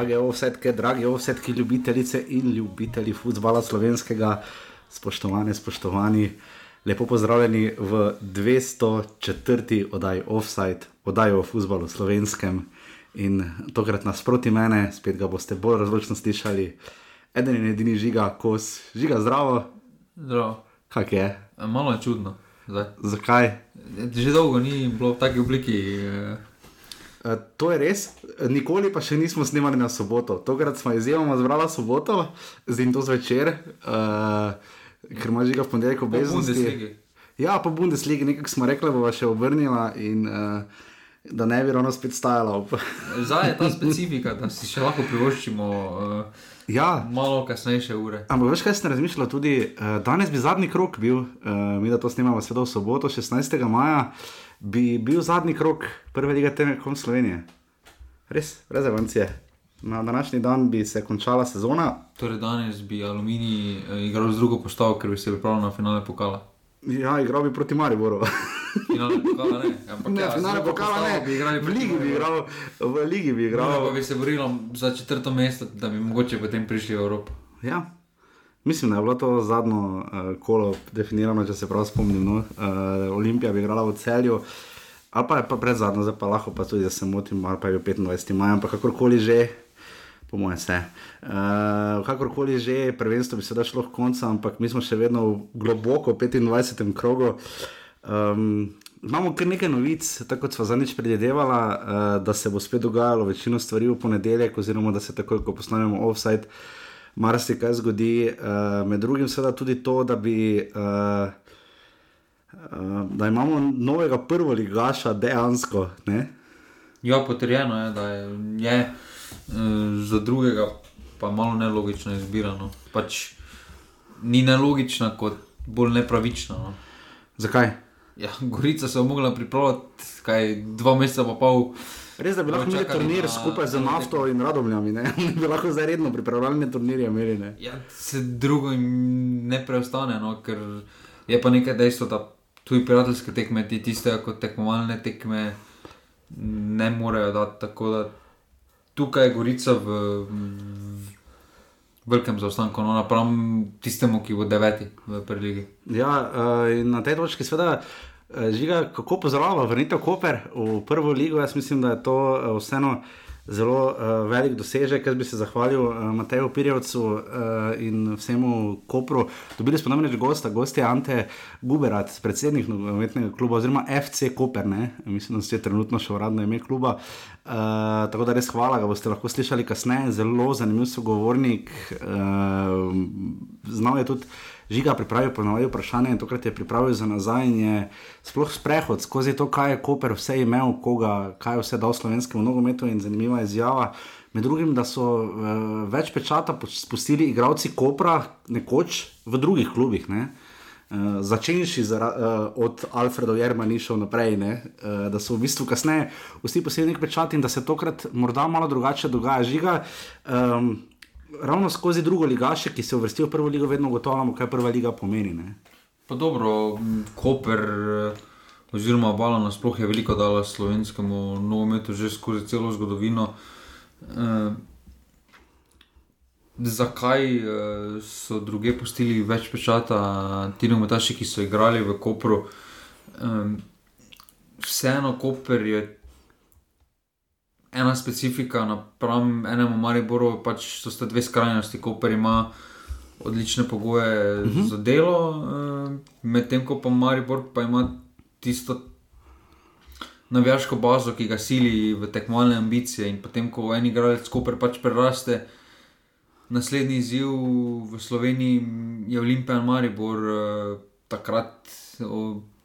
Drage ovsetke, dragi ovsetki, ljubitelice in ljubitelji futbola slovenskega, spoštovane, spoštovani, lepo pozdravljeni v 204. oddaji Offside, oddaji o futbalu slovenskem. In tokrat nasproti mene, spet ga boste bolj razločno slišali, eden in edini žiga, kos, žiga zdravo. Zdravo. Kak je? Malo je čudno. Zdaj. Zakaj? Že dolgo ni bilo v taki obliki. eh, Uh, to je res, nikoli pa še nismo snimali na soboto. Tokrat smo izjemoma zbrali soboto, zdaj in to zvečer, uh, ker ima že ga v ponedeljek Po obveznosti. Ja, po Bundesligi, nekako smo rekli, bova še obrnila in uh, da ne bi ravno spet stajala. ob- Zdaj je ta specifika, da si še lahko privoščimo uh, ja, malo kasnejše ure. ampak veš kaj sem razmišljala tudi, uh, danes bi zadnji krok bil, uh, mi da to snemamo seveda v soboto, 16. maja, bi bil zadnji krok prve lige Telekom Slovenije. Res, rezervacije. Na današnji dan bi se končala sezona, Torej danes bi Aluminij uh, igral z drugo postavo, ker bi se pripravljal na finale pokala. Ja, igral bi proti Mariboru. Finale pokala ne, ampak Ne, ja, finale pokala ne. Bi v ligi bi igral, v ligi bi Ja, pa igral. bi se borili za četrto mesto, da bi mogoče potem prišli v Evropo. Ja. Mislim, da je bilo to zadnjo uh, kolo definirano, če se prav spomnim. No? Uh, Olimpija bi igrala v celju, ali pa je pa pred zadnjo, zdaj pa lahko pa tudi, da se motim, ali pa je bil 25. maj, ampak kakorkoli že. Po mojem se. Uh, kakorkoli že, prvenstvo bi se da šlo v konca, ampak mi smo še vedno v globoko v 25. krogu. Um, imamo kar nekaj novic, tako kot smo zadnjič predvidevala, uh, da se bo spet dogajalo večino stvari v ponedeljek, oziroma da se takoj, ko postanemo offside, marsikaj zgodi. Uh, med drugim, seveda tudi to, da bi. Uh, Uh, da imamo novega prvo ligaša, dejansko. Ne? Ja, potrjeno je, da je, je za drugega pa malo nelogična izbira. No. Pač ni nelogična, kot bolj nepravična. No. Zakaj? Ja, Gorica se je mogla pripravljati, kaj dva meseca pa pol. Res, da bi lahko imeli Čakali turnir na- skupaj z na nafto in radomljami, ne? Bi lahko zdaj redno pripravljalne turnirje imeli. Ne? Ja, se drugo jim ne preostane, no, ker je pa nekaj dejstvo, da tuji prijateljske tekme, ti tiste kot tekmovalne tekme, ne morejo dati. Tako da tukaj je Gorica v, v velikem zaostanku, no, napram tistemu, ki bo deveti v preligi. Ja, uh, in na tej točki, seveda, uh, žiga, kako pozdravljamo vrnitev Koper v prvo ligo. Jaz mislim, da je to uh, vseeno zelo uh, velik dosežek. Jaz bi se zahvalil uh, Mateju Pirjevcu uh, in vsemu Kopru. Dobili smo namreč gosta, gost je Ante Guberat, predsednik nogometnega kluba oziroma FC Koper, ne? mislim, da je trenutno še uradno ime kluba. Uh, tako da res hvala, ga boste lahko slišali kasneje. Zelo zanimiv sogovornik, uh, znal je tudi žiga pripravil ponovno vprašanje in tokrat je pripravil za nazaj in je sploh sprehod skozi to, kaj je Koper vse imel, koga, kaj je vse dal slovenskemu nogometu in zanimiva izjava. Med drugim, da so uh, več pečata spustili igralci Kopra nekoč v drugih klubih. Ne? Uh, Začenši zara, uh, od Alfreda Jermaniša naprej, ne? uh, da so v bistvu kasneje vsi posebni pečati in da se tokrat morda malo drugače dogaja. Žiga, um, ravno skozi drugo ligaše, ki se uvrstijo v prvo ligo, vedno ugotavljamo, kaj prva liga pomeni. Ne? Pa dobro, Koper oziroma Bala nasploh je veliko dala slovenskemu nogometu že skozi celo zgodovino. Eh, zakaj eh, so druge postili več pečata, ti nogometaši, ki so igrali v Kopru? Eh, vseeno Koper je ena specifika napram enemu Mariboru, pač so sta dve skrajnosti, Koper ima odlične pogoje uh -huh. za delo, eh, medtem ko pa Maribor pa ima tisto navijaško bazo, ki ga sili v tekmovalne ambicije. In potem, ko en igralec Koper pač preraste, naslednji izziv v Sloveniji je Olimpija in Maribor. eh, Takrat,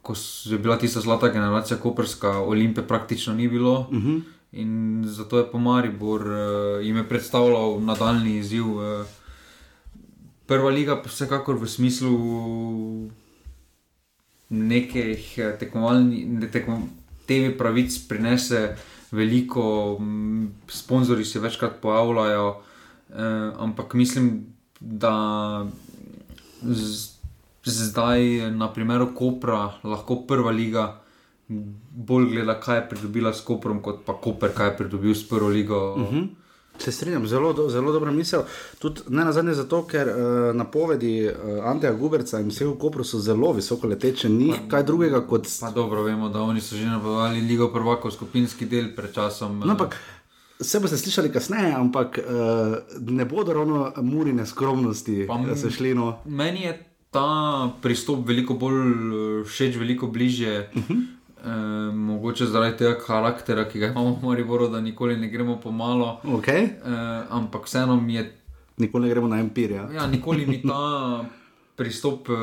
ko je bila tista zlata generacija Koperska, Olimpije praktično ni bilo. Uh -huh. In zato je pa Maribor uh, jim je predstavljal nadaljni izziv. Uh, prva liga, pa vsekakor v smislu nekih eh, tekmovalnih, ne, tekmo, TV pravic prinese veliko, sponzorji se večkrat pojavljajo, uh, ampak mislim, da z, zdaj na primeru Kopra lahko prva liga bolj gleda, kaj je pridobila s Koprom, kot pa Koper, kaj je pridobil s prvo ligo. Uh -huh. Se strinjam, zelo, do, zelo dobra misel. Tudi ne na zadnje zato, ker uh, napovedi uh, Anteja Guberca in vseh v Kopru so zelo visoko leteče, ni pa, kaj drugega kot. Pa dobro, vemo, da oni so že napovedali Ligo prvakov, skupinski del pred časom. No, ampak, Vse boste slišali kasneje, ampak uh, ne bodo ravno murine skromnosti, da se šli. No. Meni je ta pristop veliko bolj všeč, veliko bliže. Uh -huh. E, mogoče zaradi tega karaktera, ki ga imamo v Mariboru, da nikoli ne gremo pomalo. Okay. E, ampak vseeno mi je. Nikoli ne gremo na empirijo. Ja, nikoli mi ta pristop e,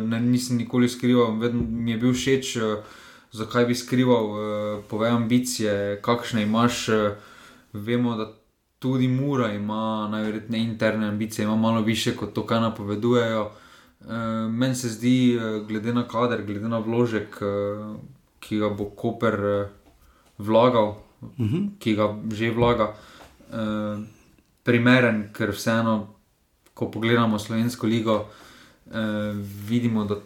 ne, nisem nikoli skrival, vedno mi je bil všeč, e, zakaj bi skrival povej ambicije, kakšne imaš. Vemo, da tudi Mura ima najverjetneje interne ambicije, ima malo više kot to, kar napovedujejo. Meni se zdi, glede na kader, glede na vložek, ki ga bo Koper uh, vlagal, uh mhm. -huh. ki ga že vlaga, uh, primeren, ker vseeno, ko pogledamo Slovensko ligo, uh, vidimo, da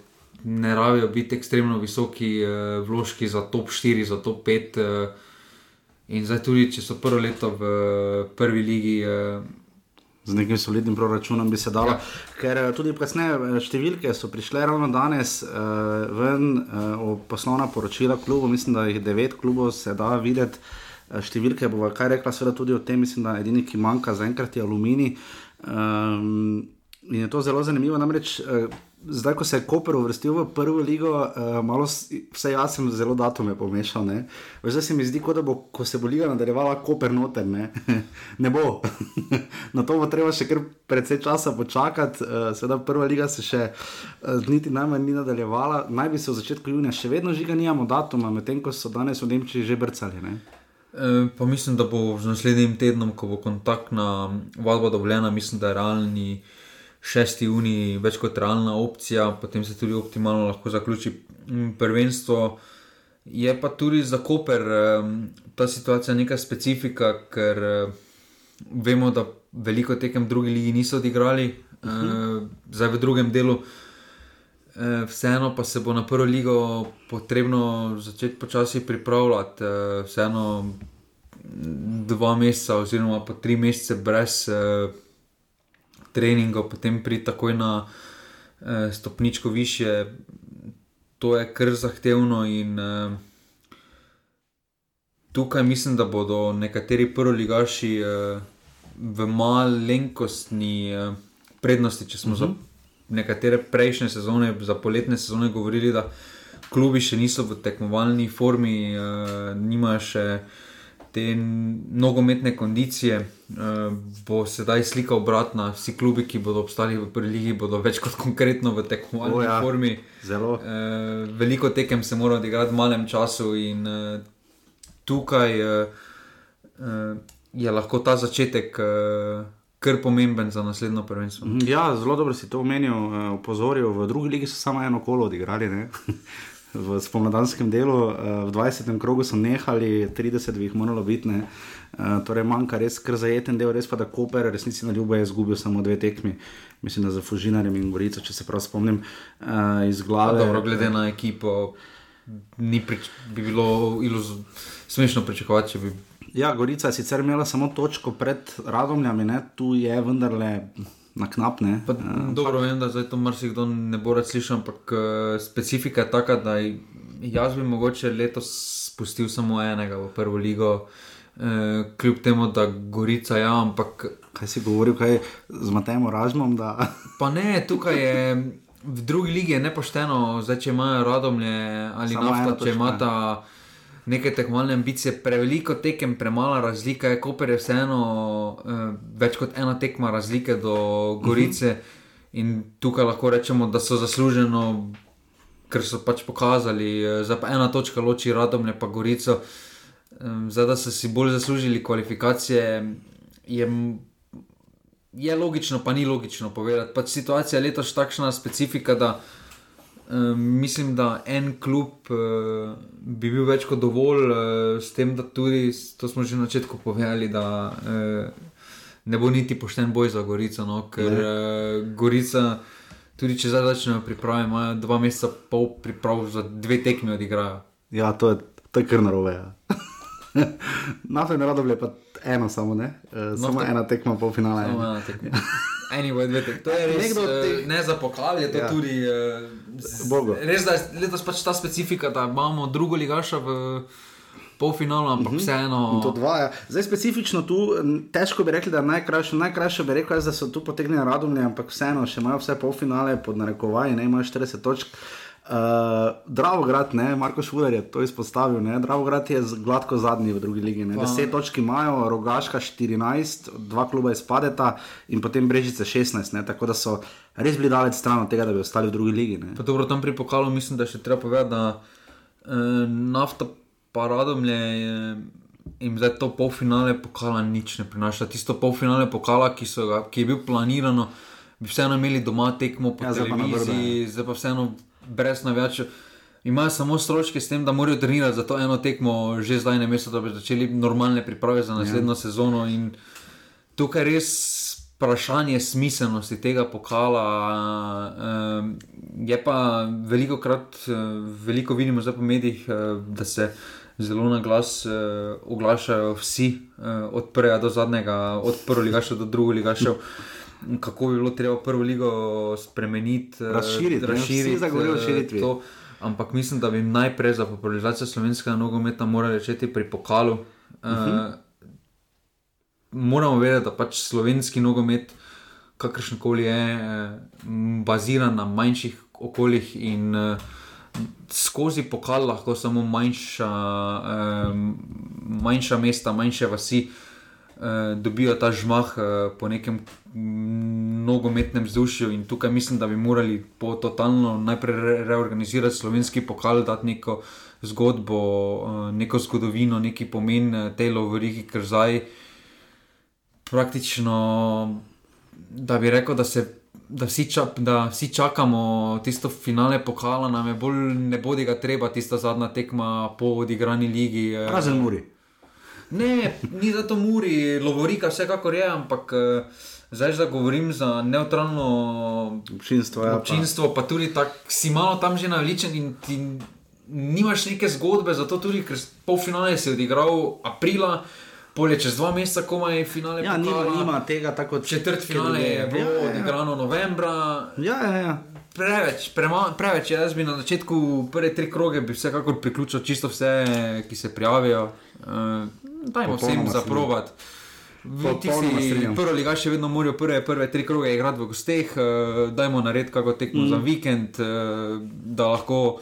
ne rabijo biti ekstremno visoki uh, vložki za top 4, za top 5. Uh, in zdaj tudi, če so prvo leto v uh, prvi ligi. Uh, z nekim solidnim proračunom bi se dalo. Ja. Ker eh, tudi kasneje eh, številke so prišle ravno danes uh, ven, uh, poslovna poročila klubov, mislim, da jih devet klubov se da videti. Številke bo kaj rekla, seveda tudi o tem, mislim, da edini, ki manjka zaenkrat je aluminij. Um, in je to zelo zanimivo, namreč. Uh, zdaj, ko se je Koper uvrstil v prvo ligo, uh, malo vse jaz sem zelo datume pomešal. Zdaj se mi zdi, kot da bo, ko se bo liga nadaljevala, Koper noter. Ne, ne bo. Na to bo treba še kar precej časa počakati. Uh, Seveda, prva liga se še uh, niti najmanj ni nadaljevala. Naj bi se v začetku junija še vedno žiga, nimamo datuma, medtem ko so danes v Nemčiji že brcali. Ne? Pa mislim, da bo z naslednjim tednom, ko bo kontaktna vadba dovoljena, mislim, da je realni uh, 6. juni več kot realna opcija, potem se tudi optimalno lahko zaključi mm, prvenstvo. Je pa tudi za Koper ta situacija neka specifika, ker vemo, da veliko tekem druge lige niso odigrali, uh mhm. -huh. zdaj v drugem delu. Vseeno pa se bo na prvo ligo potrebno začeti počasi pripravljati, vseeno dva meseca, oziroma pa tri mesece brez treningov, potem priti takoj na eh, stopničko više, to je kar zahtevno. In eh, tukaj mislim, da bodo nekateri prvoligaši eh, v malenkostni eh, prednosti, če smo uh -huh. za mhm. nekatere prejšnje sezone, za poletne sezone, govorili, da klubi še niso v tekmovalni formi, eh, nimajo še te nogometne kondicije, uh, bo sedaj slika obratna. Vsi klubi, ki bodo obstali v prvi ligi, bodo več kot konkretno v tekmovalni ja, formi. Uh, veliko tekem se mora odigrati v malem času, in uh, tukaj je lahko ta začetek. Ker je pomemben za naslednjo prvenstvo. Mhm, ja, zelo dobro si to omenil, opozoril. V drugi ligi so samo eno kolo odigrali, v spomladanskem delu, uh, v 20. krogu so nehali, 30 bi jih moralo biti. Uh, torej, manjka res kar zajeten del, res pa da Koper, resnici na ljubo je izgubil samo dve tekmi, mislim, da za Fužinarjem in Gorico, če se prav spomnim uh, iz glave. Dobro, glede na ekipo, ni prič, bi bilo iluz, smešno pričakovati, če bi. Ja, Gorica je sicer imela samo točko pred Radomljami, ne? tu je vendarle na knap. Pa, uh, dobro, vem, da zdaj to marsikdo ne bo rad slišal, ampak uh, specifika je taka, da jaz bi mogoče letos spustil samo enega v prvo ligo. Uh, kljub temu, da Gorica je, ja, ampak. Kaj si govoril, kaj z Matejem Ražmom? Da... pa ne, tukaj je v drugi ligi nepošteno, zdaj če imajo radomlje ali nafta, če imata neke tekmovalne ambicije, preveliko tekem, premala razlika, je Koper je vseeno uh, več kot ena tekma razlike do Gorice. Uh -huh. In tukaj lahko rečemo, da so zasluženo, ker so pač pokazali, da pa ena točka loči Radomlje pa Gorico. Um, zdaj, da so si bolj zaslužili kvalifikacije, je, je logično, pa ni logično povedati. Pač situacija je letos takšna specifika, da Ehm, mislim, da en klub uh, bi bil več kot dovolj, uh, s tem, da tudi, to smo že na začetku povedali, da uh, ne bo niti pošten boj za Gorico. No? Ker uh, Gorica, tudi če zdaj začnejo priprave, ima dva meseca pol priprav za dve tekmi odigrajo. Ja, to je, to je kar narobe. Ja. Na to je narado bilo pa eno samo, ne? Uh, samo to- ena tekma pol finala. Samo ena tekma. Anyway, dvete, to je res, Nekdo eh, teh- ne za pokal, je to Ja. tudi. eh, z- Bogu. Res da je letos pač ta specifika, da imamo drugo ligaša v polfinalu, ampak vseeno. In To dva, ja. Zdaj specifično tu, težko bi rekli, da je najkrajše, najkrajše bi rekel, da so tu potegnili radomlje, ampak vseeno še imajo vse polfinale pod narekovaji, ne imajo 40 točk. Uh, Dravograd, ne, Marko Šuler je to izpostavil, ne, Dravograd je gladko zadnji v drugi ligi, ne, 10 točk imajo, Rogaška 14, dva kluba izpadeta in potem Brežice 16, ne, tako da so res bili daleč stran od tega, da bi ostali v drugi ligi. Ne. Pa dobro, tam pri pokalu mislim, da še treba povedati, da eh, nafta paradomlje je. In zdaj to polfinale pokala nič ne prinaša. Tisto polfinale pokala, ki, so ga, ki je bil planirano, bi vseeno imeli doma tekmo po Ja, ja, zdaj pa televiziji, zdaj pa vseeno brez navijačev. Imajo samo stroške s tem, da morajo trenirati za to eno tekmo, že zdaj na mestu, da bi začeli normalne priprave za naslednjo ja. sezono. In tukaj res vprašanje smiselnosti tega pokala. Um, je pa veliko krat, veliko vidimo zdaj po medijih, eh, da se zelo na glas uh, oglašajo vsi, uh, od prvega do zadnjega, od prvega ligaša do drugega ligaša. Kako bi bilo treba prvo ligo spremeniti, eh, Razširiti? Vsi zagovorijo o eh, širitvi. to. Ampak mislim, da bi najprej za popularizacijo slovenskega nogometa morali začeti pri pokalu. Uh -huh. uh, moramo vedeti, da pač slovenski nogomet, kakršen koli je, eh, baziran na manjših okoljih in eh, skozi pokal lahko samo manjša, eh, manjša mesta, manjše vasi. eh, Dobijo ta žmah eh, po nekem nogometnem vzdušju, in tukaj mislim, da bi morali po totalno najprej re- reorganizirati slovenski pokal, dati neko zgodbo, eh, neko zgodovino, neki pomen eh, tej lovoriki, ker zdaj praktično, da bi rekel, da, se, da, vsi, ča, da vsi čakamo tisto finale pokala, nam je bolj ne bodi ga treba, tista zadnja tekma po odigrani ligi. eh. Razen Muri. Ne, ni za to Muri, Lovorika vsekakor je, ampak eh, zdaj, da govorim za neutralno Občinstvo, ja, pa- občinstvo, pa tudi tako si malo tam že navličen in ti nimaš neke zgodbe, zato tudi, ker polfinale si odigral aprila, polje čez dva meseca, komaj finale. Ja, nima, pokala. nima tega tako Četrt finale je bilo Ja, ja, ja. odigrano novembra. Ja, ja, ja. Preveč, prema, preveč. Jaz bi na začetku prve tri kroge bi vsekakor priključil čisto vse, ki se prijavijo. Uh, dajmo vsem zaprovat. Ti strinjam. prvi ligaš še vedno morajo prve, prve tri kroge igrati v gosteh, uh, dajmo narediti kako tekmo mm. za vikend, uh, da lahko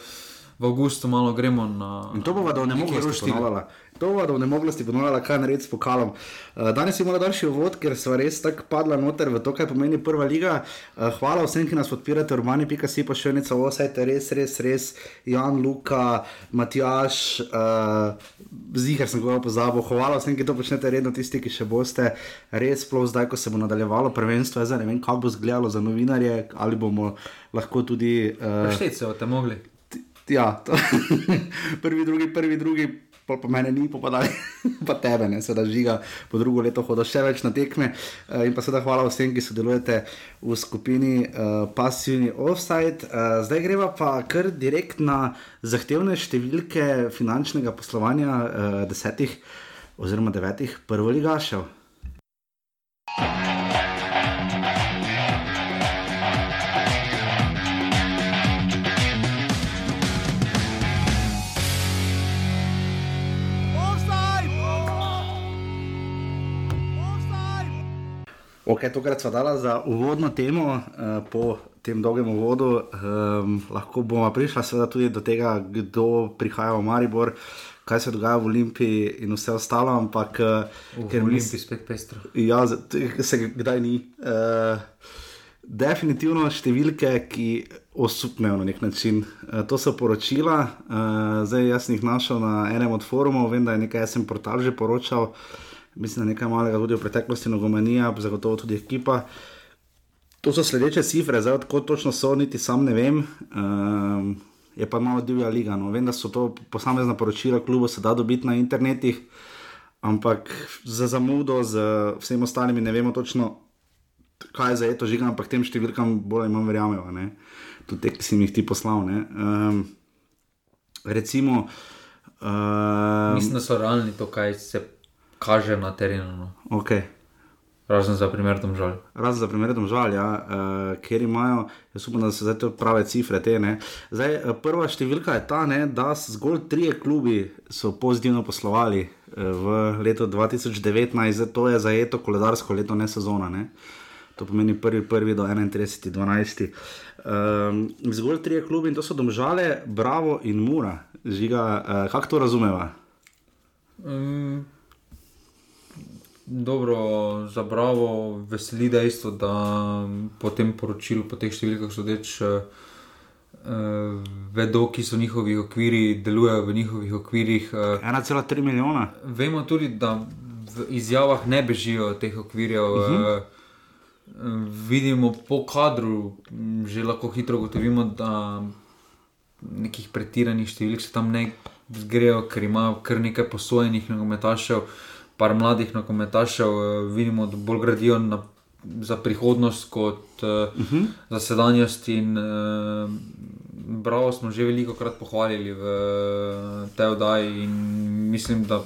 v avgustu malo gremo na. In to bova do neki nemoglosti roštine. ponovila. To bova do nemoglosti ponovila, kaj narediti s pokalom. Uh, danes je malo daljši uvod, ker sva res tako padla noter v to, kaj pomeni prva liga. Uh, hvala vsem, ki nas podpirate, urbani.si pa še enica osajte, res, res, res, Jan, Luka, Matjaš, uh, zihar sem ga pozabil. Hvala vsem, ki to počnete redno, tisti, ki še boste. Res, sploh zdaj, ko se bo nadaljevalo prvenstvo, jaz zdaj ne vem, kako bo izgledalo za novinarje, ali bomo lahko tudi. Uh, Šteti se boste mogli. Ja, prvi, drugi, prvi, drugi, pol pa mene ni popadali, pa tebe, ne, seveda žiga, po drugo leto hodo še več na tekme. Uh, in pa seveda hvala vsem, ki sodelujete v skupini uh, Passivni Offside. Uh, zdaj greva pa kar direkt na zahtevne številke finančnega poslovanja uh, desetih oziroma devetih prvoligašev. Ok, tokrat smo dala za uvodno temo, uh, po tem dolgem uvodu. Um, lahko bomo prišla seveda tudi do tega, kdo prihaja v Maribor, kaj se dogaja v Olimpiji in vse ostalo, ampak uh, Ker mis- Olimpi spet pestro. Ja, se kdaj ni. Uh, definitivno številke, ki osupnejo na nek način. Uh, to so poročila, uh, zdaj jaz sem jih našel na enem od forumov, vem, da je nekaj SM portal že poročal, mislim, da nekaj malega tudi v preteklosti, nogomanija, zagotovo tudi ekipa. To so sledeče cifre, zdaj kako točno so, niti sam ne vem. Um, je pa malo divja liga. No. Vem, da so to posamezna poročila, klubu se da dobiti na internetih, ampak za zamudo, z vsemi ostalimi ne vemo točno, kaj je za eto žiga, ampak tem številkam bolj ali manj verjamemo. ne. Tudi te, ki si mi jih ti poslal. ne. Um, recimo, Uh, Mislim, da so realni to, kaj se kaže na terenu. No. okay. Razen za primer domžal. Razen za primer domžal, ja, uh, ker imajo, jaz upam, da so zdaj to prave cifre. Te, ne. zdaj, uh, prva številka je ta, ne, da zgolj trije klubi so pozitivno poslovali uh, v letu 2019, zdaj to je zajeto koledarsko leto, ne sezona. Ne. To pomeni 1. do 31.12. Um, zgolj trije klubi in to so domžale, Bravo in Mura. Žiga, uh, kako to razumeva? Um, dobro, za bravo, veseli dejstvo, da po tem poročilu, po teh številkah sodeč, uh, vedo, ki so njihovi okviri, delujejo v njihovih okvirih. Uh, 1,3 milijona. Vemo tudi, da v izjavah ne bežijo teh okvirjev. Uh -huh. uh, vidimo po kadru, že lahko hitro ugotovimo, da nekih pretiranih številk se tam ne zgrejo, ker ima kar nekaj posojenih nogometašev, par mladih nogometašev, vidimo, da bolj gradijo na, za prihodnost kot uh, uh -huh. za sedanjost. In, uh, Bravo smo že veliko krat pohvalili v tej oddaji in mislim, da.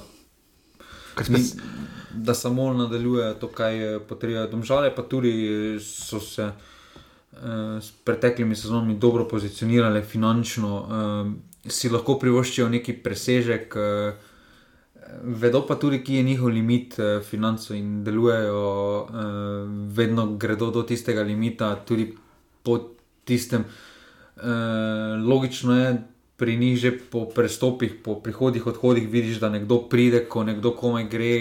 Da samo nadaljuje to, kar potrebuje. Domžale pa tudi so se eh, s preteklimi sezonami dobro pozicionirale finančno, eh, si lahko privoščijo neki presežek. Eh, Vedo pa tudi, ki je njihov limit eh, financov in delujejo, eh, vedno gredo do tistega limita, tudi po tistem. Eh, logično je, pri njih že po prestopih, po prihodih, odhodih vidiš, da nekdo pride, ko nekdo komaj gre.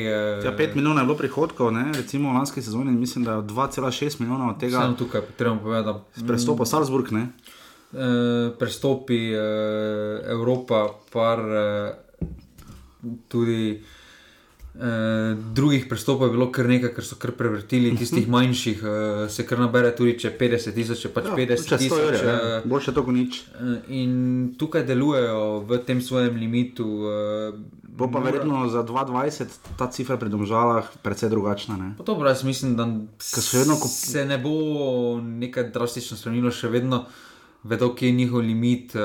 Ja, 5 milijonov je bilo prihodkov, ne? recimo v lanski sezoni, mislim, da je 2,6 milijona od tega. Samo tukaj, treba povedati. S prestopom Salzburg, ne? E, prestopi e, Evropa, par e, tudi. Uh, drugih prestopov je bilo kar nekaj, ker so kar prevrtili, tistih manjših uh, se kar nabere, tudi če 50 tisoč, če pač ja, 50 tisoč. Ja. Boljše to kot nič. Uh, in tukaj delujejo v tem svojem limitu. Uh, Bo pa mora... verjetno za 2020 ta cifra pri domžalah precej drugačna. Dobro, jaz mislim, da ko... se ne bo nekaj drastično spremenilo, še vedno vedo, kje je njihov limit. Uh...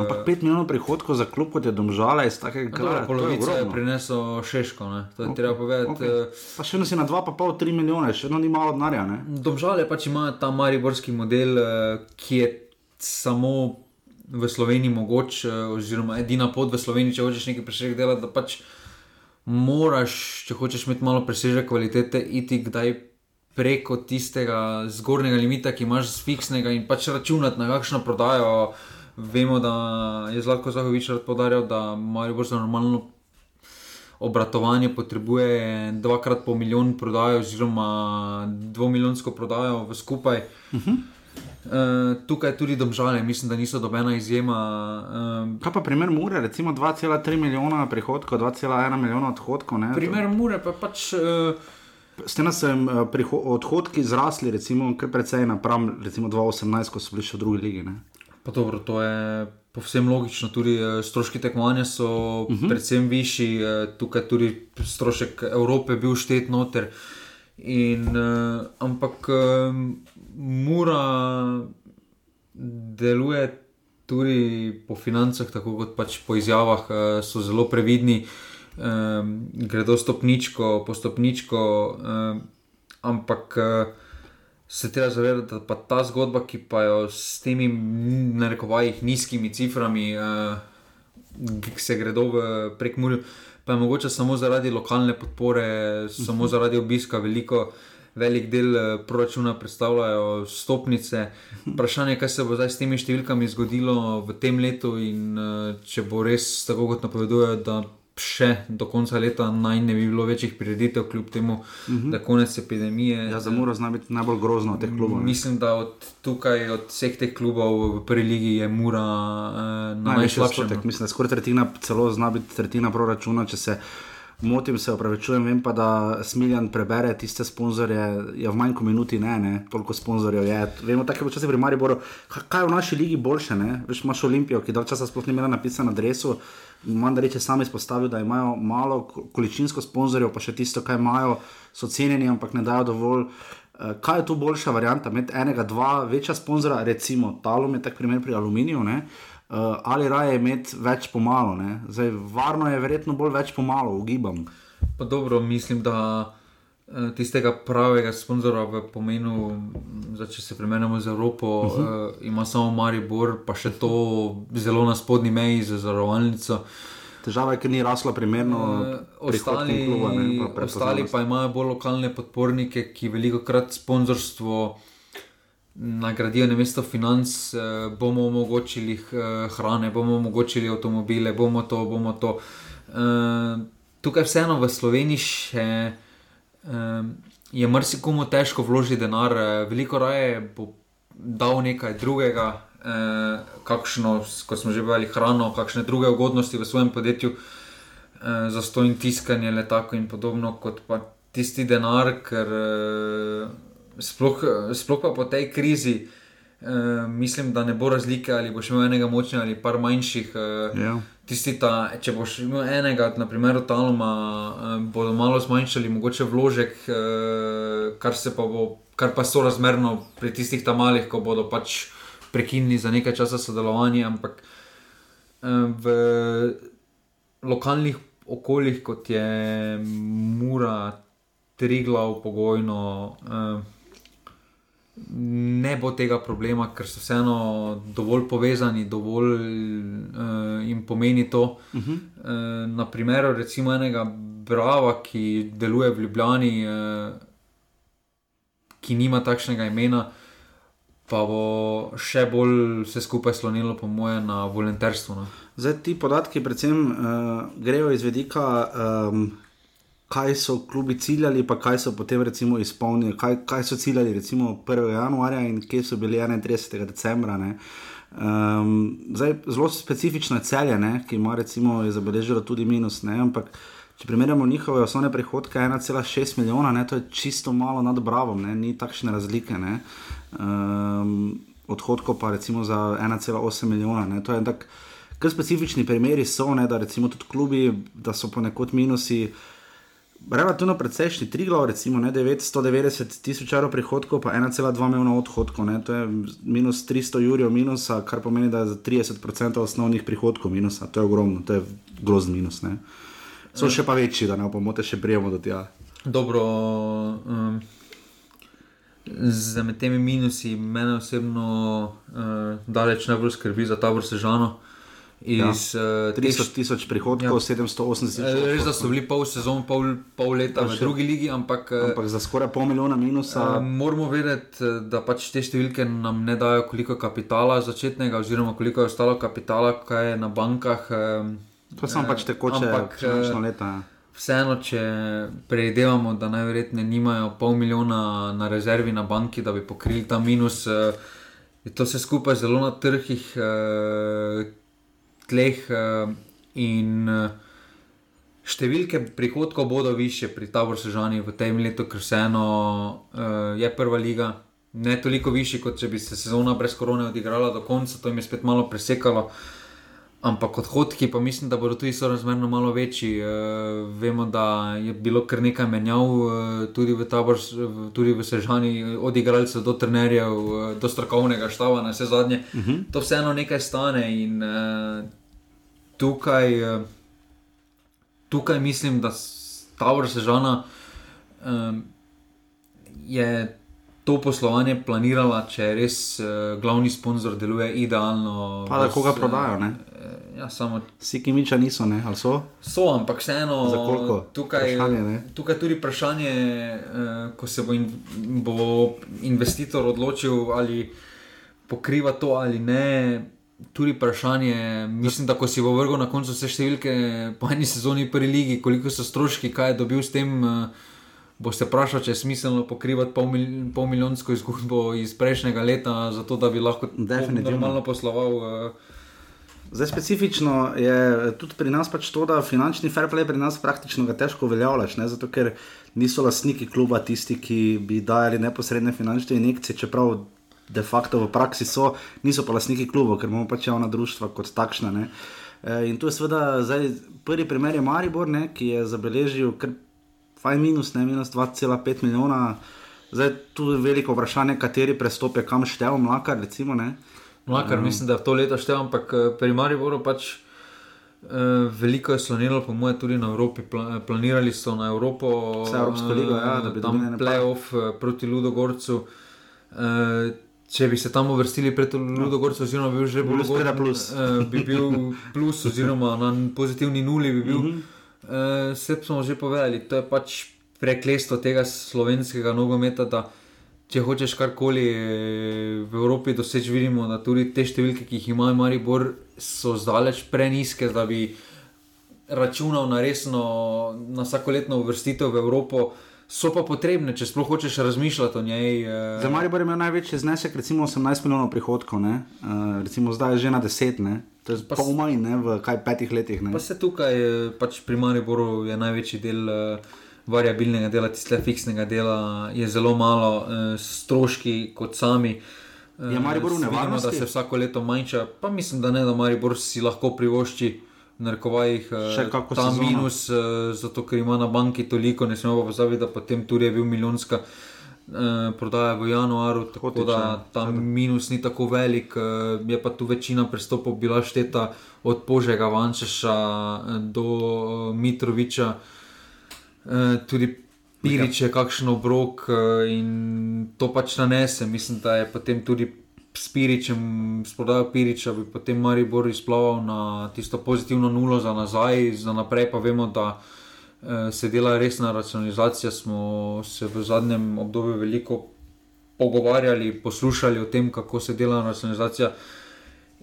Ampak 5 milijonov prihodkov za klub, kot je domžala iz takega kraja. Polovica je prinesel Šeško, ne? to je okay. treba povedati. Okay. Uh... Pa še eno si na 2,5-3 milijone, še eno ni malo denarja. Domžale pač ima ta mariborski model, uh, ki je samo. V Sloveniji je mogoče, oziroma edina pot v Sloveniji, če hočeš nekaj presežek delati, da pač moraš, če hočeš imeti malo presežek kvalitete, iti kdaj preko tistega zgornjega limita, ki imaš z fiksnega in pač računati na kakšno prodajo. Vemo, da je Zlatko Zahovič rad podaril, da bolj za normalno obratovanje, potrebuje dvakrat po milijon prodajo, oziroma dvomilijonsko prodajo v skupaj. Uh -huh. Uh, tukaj tudi domžale, mislim, da niso dobena izjema. Uh, Kaj pa primer Mure, recimo 2,3 milijona prihodkov, 2,1 milijona odhodkov? Primer Mure pa pač. Uh, S tem so jim uh, odhodki zrasli, recimo, kar precej napram, recimo 2018, ko so bili še v drugi ligi. Dobro, to je povsem logično, tudi uh, stroški tekmovanja so uh mhm. -huh. predvsem višji, uh, tukaj tudi strošek Evrope je bil štet noter. In, ampak mora deluje tudi po financah, tako kot pač po izjavah, so zelo previdni. Uh, um, gredo stopničko, po stopničko, um, ampak uh, se treba zavedati, da pa ta zgodba, ki pa jo s temi, na rekovajih, nizkimi ciframi, uh, ki se gredo prek Murja, pa je mogoče samo zaradi lokalne podpore, samo mhm. zaradi obiska veliko. Velik del proračuna predstavljajo stopnice. Vprašanje je, kaj se bo zdaj s temi številkami zgodilo v tem letu, in če bo res tako, kot napovedujejo, da še do konca leta naj ne bi bilo večjih prireditev, kljub temu, uh mhm. -huh. da konec epidemije. Ja, za Muro zna biti najbolj grozno od teh klubov. Mislim, da od tukaj, od vseh teh klubov v prvi ligi, je Mura uh, najslabši. Mislim, da skoraj tretjina, celo zna biti tretjina proračuna, če se. Motim se, opravičujem, vem pa, da Smiljan prebere tiste sponzorje, ja, v manj kot minuti ne, ne, toliko sponzorjev je. Vemo, tako je včasih pri Mariboru, kaj je v naši ligi boljše, ne? Veš, imaš Olimpijo, ki dolgo časa sploh ni imela napisano na adresu, manj da reče sam izpostavil, da imajo malo količinsko sponzorjev, pa še tisto, kaj imajo, so cenjeni, ampak ne dajo dovolj. Eh, kaj je tu boljša varianta? Med enega, dva večja sponzora, recimo Talom je tak primer pri aluminiju, ne? uh, ali raje imeti več pomalo. Ne? Zdaj, varno je verjetno bolj več pomalo, ugibam. Pa dobro, mislim, da tistega pravega sponzorja v pomenu, da če se primerjamo z Evropo, uh -huh. uh, ima samo Maribor, pa še to zelo na spodnji meji za zavarovalnico. Težava je, ker ni rasla primerno. Uh, ostali, kluba, ne, pa ostali pa imajo bolj lokalne podpornike, ki veliko krat sponzorstvo nagradijo na mesto financ, eh, bomo omogočili eh, hrane, bomo omogočili avtomobile, bomo to, bomo to. Eh, tukaj vseeno v Sloveniji še je marsikomu težko vložiti denar, veliko raje bo dal nekaj drugega, kakšno, kot smo že povedali, hrano, kakšne druge ugodnosti v svojem podjetju, za stojn tiskanje letakov in podobno, kot pa tisti denar, ker sploh, sploh pa po tej krizi, uh, mislim, da ne bo razlike, ali boš imel enega močnega ali par manjših. Uh, ja. ta, če boš imel enega, naprimer, Taloma, uh, bodo malo zmanjšali, mogoče vložek, uh, kar, pa bo, kar pa so razmerno pri tistih tam malih, ko bodo pač prekinili za nekaj časa sodelovanje. Ampak uh, v lokalnih okoljih, kot je Mura, Triglav, pogojno. Uh, ne bo tega problema, ker so vseeno dovolj povezani, dovolj uh, jim pomeni to. Uh -huh. uh, na primeru, recimo, enega Brava, ki deluje v Ljubljani, uh, ki nima takšnega imena. Pa bo še bolj vse skupaj slonilo, po mojem, na volonterstvo. No. Zdaj, ti podatki, predvsem, uh, grejo iz vedika um, kaj so klubi ciljali, pa kaj so potem recimo izpolnili, kaj, kaj so ciljali recimo 1. januarja in kje so bili 31. decembra. Um, zdaj, zelo specifično je celje, ne, ki ima recimo zabeležilo tudi minus, ne, ampak če primerjamo njihove osnovne prihodke, 1,6 milijona, ne, to je čisto malo nad Bravom, ne, ni takšne razlike. Ne, um, odhodkov pa recimo za 1,8 milijona. Ne, to je tak, kar specifični primeri so, ne, da recimo tudi klubi, da so ponekod minusi. Relativno precejšnji, tri glav, recimo ne, 990 tisoč evrov prihodkov, pa 1,2 milijona odhodkov, ne, to je minus 300 jurjev minusa, kar pomeni, da je za 30% osnovnih prihodkov minusa, to je ogromno, to je grozen minus. Ne. So še pa večji, da ne opomote, še prijemo do tega. Dobro, um, za temi minusi mene osebno uh, daleč najbolj skrbi za ta vrsežano. Iz, ja. 300 eh, tisoč prihodkov, ja. 780 tisoč. Eh, res, da so bili pol sezon, pol, pol leta v drugi ligi, ampak, eh, ampak za skoraj pol milijona minusa. Moramo vedeti, da pač te številke nam ne dajo, koliko kapitala začetnega, oziroma koliko je ostalo kapitala, kaj je na bankah. To so pač tekoče leta. Ja. Vseeno, če predvidevamo, da najverjetneje nimajo pol milijona na rezervi na banki, da bi pokrili ta minus, je to vse skupaj zelo na trgih tleh uh, in uh, številke prihodkov bodo više pri Taboru Sežani v tem letu, ker vseeno uh, je prva liga. Ne toliko više, kot če bi se sezona brez korone odigrala do konca, to jim je spet malo presekalo. Ampak odhodki, pa mislim, da bodo tudi sorazmerno malo večji. E, vemo, da je bilo kar nekaj menjav, e, tudi v tabor, tudi v Sežani, od igralcev do trenerjev, e, do strokovnega štava, na vse zadnje. Uh mhm. -huh. To vseeno nekaj stane in e, tukaj, eh, tukaj mislim, da Tower Sežana um, je to poslovanje planirala, če res uh, glavni sponzor deluje idealno. Pa da koga prodajo, ne? Ja, samo... Vsi, ki miča niso, ne? ali so? So, ampak vseeno. Tukaj, tukaj tudi vprašanje, uh, ko se bo, in, bo investitor odločil, ali pokriva to ali ne tudi vprašanje, mislim, da ko si bo vrgel na koncu vse številke, po eni sezoni prvi ligi, koliko so stroški, kaj je dobil s tem. Uh, Bo se vprašal, če je smiselno pokrivati pol, mil, pol milijonsko izgubo iz prejšnjega leta, zato da bi lahko normalno posloval. Uh... Zdaj, specifično je tudi pri nas pač to, da finančni fair play pri nas praktično ga težko uveljavljaš, zato ker niso lastniki kluba tisti, ki bi dajali neposredne finančne injekcije, čeprav de facto v praksi so, niso pa lastniki kluba, ker imamo pač javna društva kot takšna. Ne. E, in tu je seveda zdaj, prvi primer je Maribor, ne, ki je zabeležil kar fajn minus, ne minus 2,5 milijona. Zdaj tu je veliko vprašanje, kateri prestop je kam štev, mlaka. Recimo, Mlakar, um, mislim, da je to leto števil, ampak eh, pri Mariboru pač. Uh, veliko je slonilo, po mojem, tudi na Evropi. Pla, planirali so na Evropo, Vse Evropsko ligo, ja, da bi tam dobili ene playoff proti Ludogorcu. Uh, če bi se tam uvrstili pred Ludogorcem, oziroma bi bil že bolj skoraj plus. uh, bi bil plus, oziroma na pozitivni nuli bi bil. Mm -hmm. Uh, Vse smo že povedali, to je pač preklestvo tega slovenskega nogometa. da Če hočeš karkoli eh, v Evropi doseči, vidimo, da tudi te številke, ki jih ima Maribor, so zdaleč preniske, da bi računal na resno, na vsakoletno uvrstitev v Evropo. So pa potrebne, če sploh hočeš razmišljati o njej. eh, Za Maribor je imel največji znesek, recimo 18 milijonov prihodkov, ne? uh, recimo zdaj je že na 10, ne? To je Pa pol s- manj, ne? v kaj petih letih. Ne? Pa se tukaj, eh, pač pri Mariboru je največji del uh, variabilnega dela, tistega fiksnega dela, je zelo malo, uh, stroški kot sami. eh, Je Maribor v vidimo, da se vsako leto manjša, pa mislim, da ne, da Maribor si lahko privošči. eh, Še kako ta sezono. minus, eh, zato ker ima na banki toliko, ne smemo pa pozabiti, da potem tudi je bil milijonska prodaja v januaru, tako Hotič, da ja. ta minus ni tako velik, eh, je pa tu večina prestopov bila šteta od Požega Vančeša eh, do eh, Mitroviča, eh, tudi Pirič je kakšen obrok eh, in to pač nanese. Mislim, da je potem tudi s Piričem, s prodajo Piriča, bi potem Maribor izplaval na tisto pozitivno nulo za nazaj, za naprej pa vemo, da eh, se dela resna racionalizacija. Smo se v zadnjem obdobju veliko pogovarjali, poslušali o tem, kako se dela racionalizacija.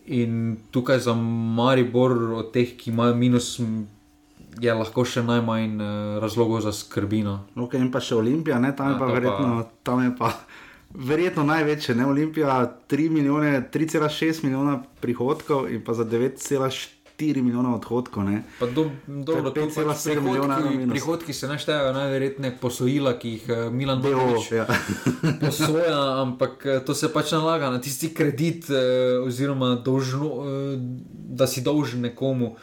In tukaj za Maribor, od teh, ki imajo minus, je lahko še najmanj eh, razlogov za skrbino. Okay, in pa še Olimpija, ne? tam je Ja, pa to pa- verjetno, tam je pa verjetno največje. Ne? Olimpija 3 milijone, 3,6 milijona prihodkov in pa za 9,4 milijona odhodkov. Ne? Pa do, dobro, To je to pač 5,7 milijona prihodki, prihodki se naštejejo najverjetneje posojila, ki jih eh, Milan BO, Bogovič ja. posoja, ampak eh, to se pač nalaga na tisti kredit, eh, oziroma dolžno, da si dolžen nekomu.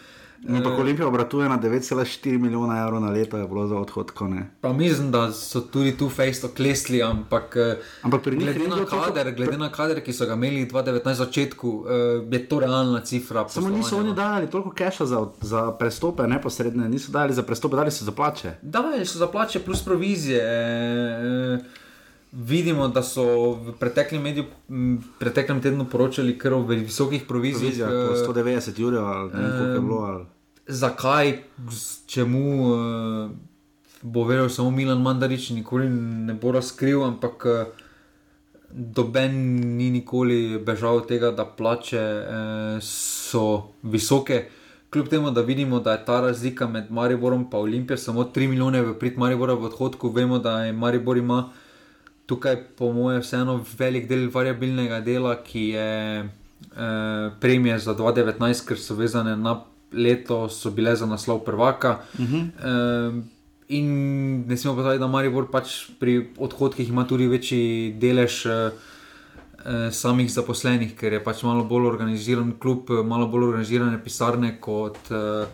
Ampak Olimpija obratuje na 9,4 milijona evrov na leto, je bilo za odhodkov. Ne? Pa mislim, da so tudi tu fejsto klesli, ampak, eh, Ampak glede, na kader, glede na kader, ki so ga imeli 2019 na začetku, eh, je to realna cifra. Samo niso oni no. dali toliko keša za, za prestope, neposredne, niso dali za prestope, dali so za plače. Dajali so za plače plus provizije. E, vidimo, da so v preteklem, mediju, preteklem tednu poročali kar o visokih provizijah. Provizija, po e, 190 jurjev ali ne koliko je bilo. Ali. Zakaj, čemu e, bo verjel samo Milan Mandarič, nikoli ne bo razkril, ampak e, doben ni nikoli bežal od tega, da plače e, so visoke. Kljub temu, da vidimo, da je ta razlika med Mariborom in Olimpijo samo 3 milijone v prid Maribora v odhodku, vemo, da je Maribor ima tukaj, po mojem, vseeno velik del variabilnega dela, ki je eh, premije za 2019, ker so vezane na leto, so bile za naslov prvaka. Uh -huh. eh, in ne smemo pozabiti, da Maribor pač pri odhodkih ima tudi večji delež. Eh, eh, samih zaposlenih, ker je pač malo bolj organiziran klub, eh, malo bolj organizirane pisarne kot uh,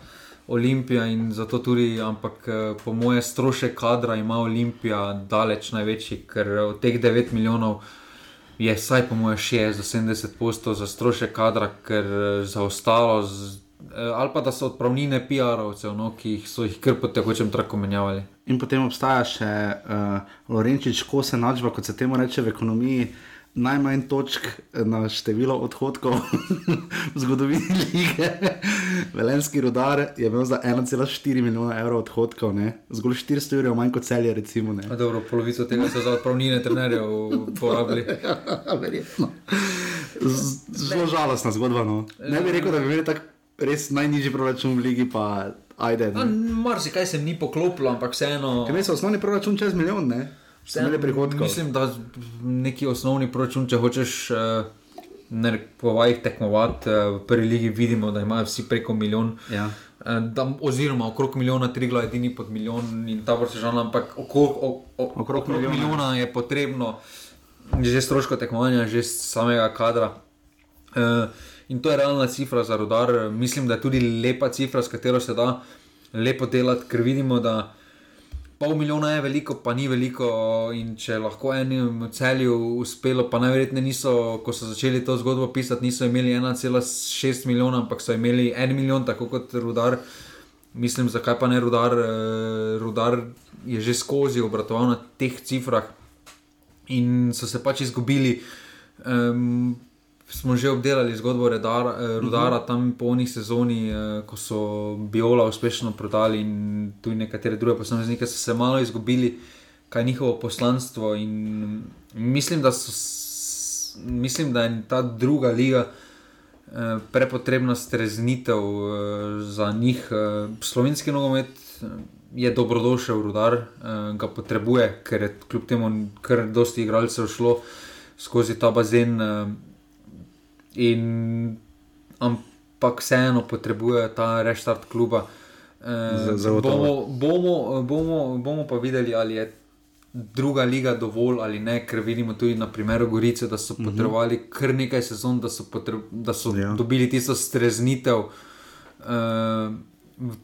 Olimpija in zato tudi, ampak eh, po moje strošek kadra ima Olimpija daleč največji, ker od teh 9 milijonov je vsaj po moje 60-70 postov za strošek kadra, ker eh, za ostalo. Z, eh, Ali pa da so odpravnine PR-ovcev, no, ki so jih kar po tekočem traku menjavali. In potem obstaja še uh, Lorenčič, ko se načva, kot se temu reče v ekonomiji, najmanj točk na število odhodkov v zgodovini lige. Velenski rodar je imel za 1,4 milijona evrov odhodkov, ne? zgolj 400 jurjev manj kot celje, recimo. Ne? Dobro, polovico tega so za odpravnine trenerjev porabili. Verjetno. Zelo žalostna zgodba. No. Ne bi rekel, da bi imeli tak res najnižji proračun v ligi, pa ajde. No, Ne. Marsikaj se mi ni poklopilo, ampak vseeno. Ker so osnovni proračun čez milijon, ne? Vse imeli prihodkov. Mislim, da neki osnovni proračun, če hočeš uh, po vajih tekmovati uh, v prvi ligi, vidimo, da imajo vsi preko milijon. Ja. Eh, Da, oziroma, okrog milijona, tri glavne, edini pod milijon in ta vrsta žal, ampak okrog, o, o, Okrog okrog milijona. milijona je potrebno, že stroško tekmovanja, že samega kadra. Uh, in to je realna cifra za rodar. Mislim, da je tudi lepa cifra, s katero se da lepo delati, ker vidimo, da pol milijona je veliko, pa ni veliko. In če lahko enim celju uspelo, pa najverjetneje niso, ko so začeli to zgodbo pisati, niso imeli 1,6 milijona, ampak so imeli 1 milijon, tako kot rudar. Mislim, zakaj pa ne rudar, uh, rudar je že skozi obratoval na teh cifrah in so se pač izgubili. Um, smo že obdelali zgodbo redar, eh, Rudara, tam po oni sezoni, eh, ko so Biola uspešno prodali in tudi nekatere druge posameznike, so se malo izgubili, kaj je njihovo poslanstvo. In mislim, da, so, mislim, da je ta druga liga. Eh, prepotrebna streznitev za njih. Slovenski nogomet je dobrodošel, rudar ga potrebuje, ker je kljub temu kar dosti igralcev šlo skozi ta bazen. In, ampak vseeno potrebuje ta restart kluba. E, bomo, bomo, bomo, bomo pa videli, ali je druga liga dovolj ali ne, ker vidimo tudi na primeru Gorice, da so mhm. potrebovali uh -huh. kar nekaj sezon, da so, potreb, da so ja. dobili tisto streznitev uh,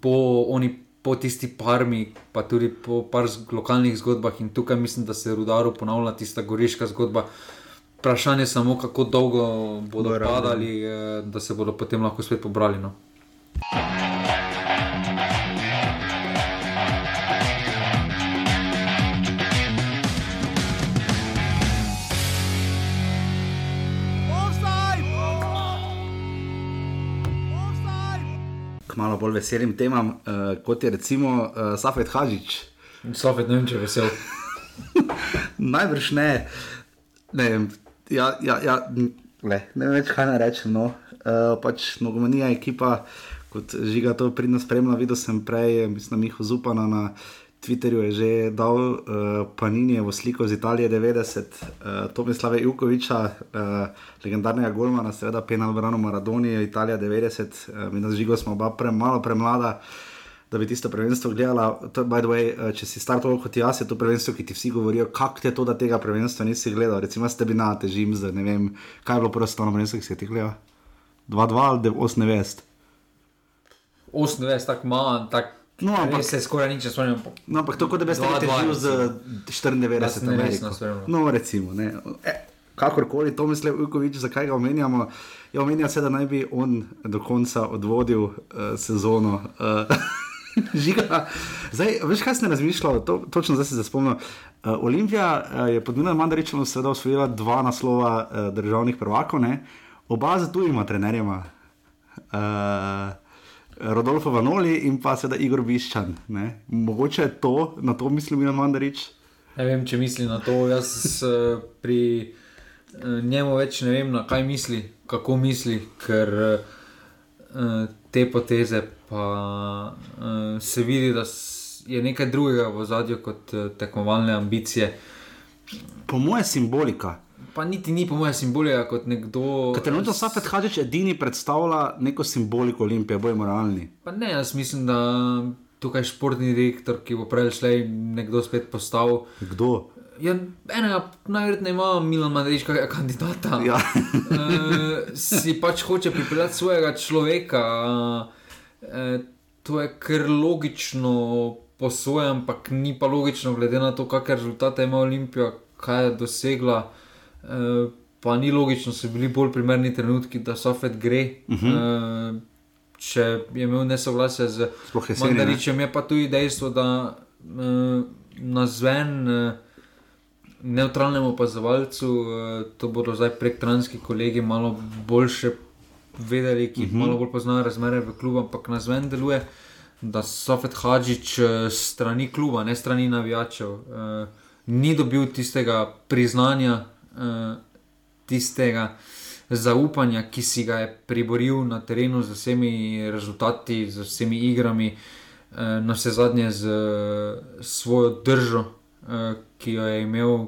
po, oni, po tisti parmi, pa tudi po par lokalnih zgodbah. In tukaj mislim, da se je rudaru ponavlja tista goriška zgodba. Uh, Vprašanje je samo, kako dolgo bodo Bo padali, eh, da se bodo potem lahko spet pobrali. No? Malo bolj veselim temam, uh, kot je recimo uh, Safet Hažič. Safet, ne vem, če je vesel. Najbrž ne. ne vem, ja, ja, ja, ne, ne vem več, kaj naj rečem. No. Uh, pač nogomonija ekipa, kot žiga to pridno spremlja, videl sem prej, mislim, Miho Zupana na Twitterju je že dal uh, Paninijevo sliko z Italije 90, uh, Tomislava Jukoviča, uh, legendarnega Golmana, seveda penal Brano Maradoni, Italija 90, uh, mi nas žigo smo oba pre, malo premlada. Uh, da bi tisto prvenstvo gledala. To, way, eh, če si star toliko kot jaz, je to prvenstvo, ki ti vsi govorijo, kako je to, da tega prvenstva nisi gledal. Recimo, ste bili na težim, zdaj ne vem, kaj je bilo prvo stano prvenstvo, ki si ti gledal. 2-2 ali 8-9. 8-9, tako malo, tako. No, ampak se skoraj nič ne spomnim. No, ampak to, kot da bi se težil z 94 Ameriko. No, recimo, ne. E, kakorkoli to misli Ujkovič, zakaj ga omenjamo. Ja, omenja se, da naj bi on do konca odvodil uh, sezono. Uh, Žiga. Zdaj, veš, kaj si razmišljal, to, točno zdaj se spomnim. Uh, Olimpija uh, je pod Minom Mandaričem seveda osvojila dva naslova uh, državnih prvakov, ne? oba za tujima trenerjema. Uh, Rodolfo Vanoli in pa seveda Igor Biščan. Ne? Mogoče je to, na to mislim, Minom Mandarič. Ne vem, če misli na to. Jaz uh, pri uh, njemu več ne vem, na kaj misli, kako misli, ker uh, te poteze pa uh, se vidi, da je nekaj drugega v zadju kot uh, tekmovalne ambicije. Po mojem simbolika. Pa niti ni po mojem simbolika kot nekdo. Trenutno Safet Hadžič edini predstavlja neko simboliko Olimpije, bolj moralni. Pa ne, jaz mislim, da tukaj športni direktor, ki bo prej šlej nekdo spet postavil. Kdo? Ja, enega najverjetneje ima Milan Madrič, kakega kandidata. Ja. uh, si pač hoče pripeljati svojega človeka. Uh, Eh, to je kar logično po svojem, ampak ni pa logično, glede na to, kakšne rezultate ima Olimpija, kaj je dosegla. E, pa ni logično, so bili bolj primerni trenutki, da so Fed gre. Uh -huh. e, če je imel nesoglasje z Mandaričem, je pa tudi dejstvo, da e, na zven. E, Neutralnemu opazovalcu, to bodo zdaj prek transkih kolegi malo boljše vedeli, ki uh mhm. -huh. malo bolj poznajo razmere v klubu, ampak na zven deluje, da Sofet Hadžič eh, strani kluba, ne strani navijačev, uh, ni dobil tistega priznanja, uh, tistega zaupanja, ki si ga je priboril na terenu z vsemi rezultati, z vsemi igrami, uh, na vse zadnje z uh, svojo držo, uh, ki jo je imel.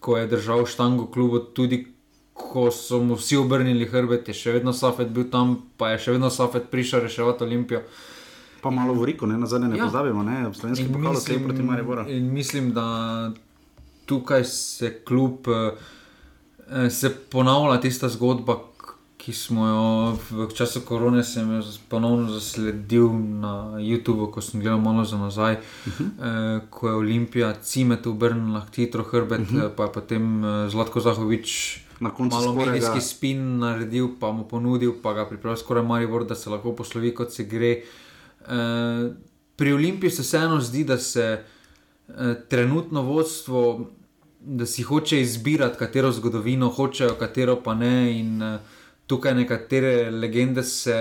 Ko je držal štango klubu, tudi ko so mu vsi obrnili hrbet, je še vedno Safet bil tam, pa je še vedno Safet prišel reševati Olimpijo. Pa malo v Riku, ne na zadnje, ne ja. pozabimo, ne v slovenski pokal, vse proti Mariboru. In mislim, da tukaj se kljub, eh, se ponavlja tista zgodba, ki smo jo v času korone, sem jo ponovno zasledil na YouTubu, ko sem gledal malo za nazaj, uh -huh. eh, ko je Olimpija cimet obrnila hitro hrbet, uh -huh. pa je potem eh, Zlatko Zahovič. Na koncu malo skorajda- medijski spin naredil, pa mu ponudil, pa ga pripravil skoraj Maribor, da se lahko poslovi, kot se gre. E, pri Olimpiji se vseeno zdi, da se e, trenutno vodstvo, da si hoče izbirati, katero zgodovino hočejo, katero pa ne. In e, tukaj nekatere legende se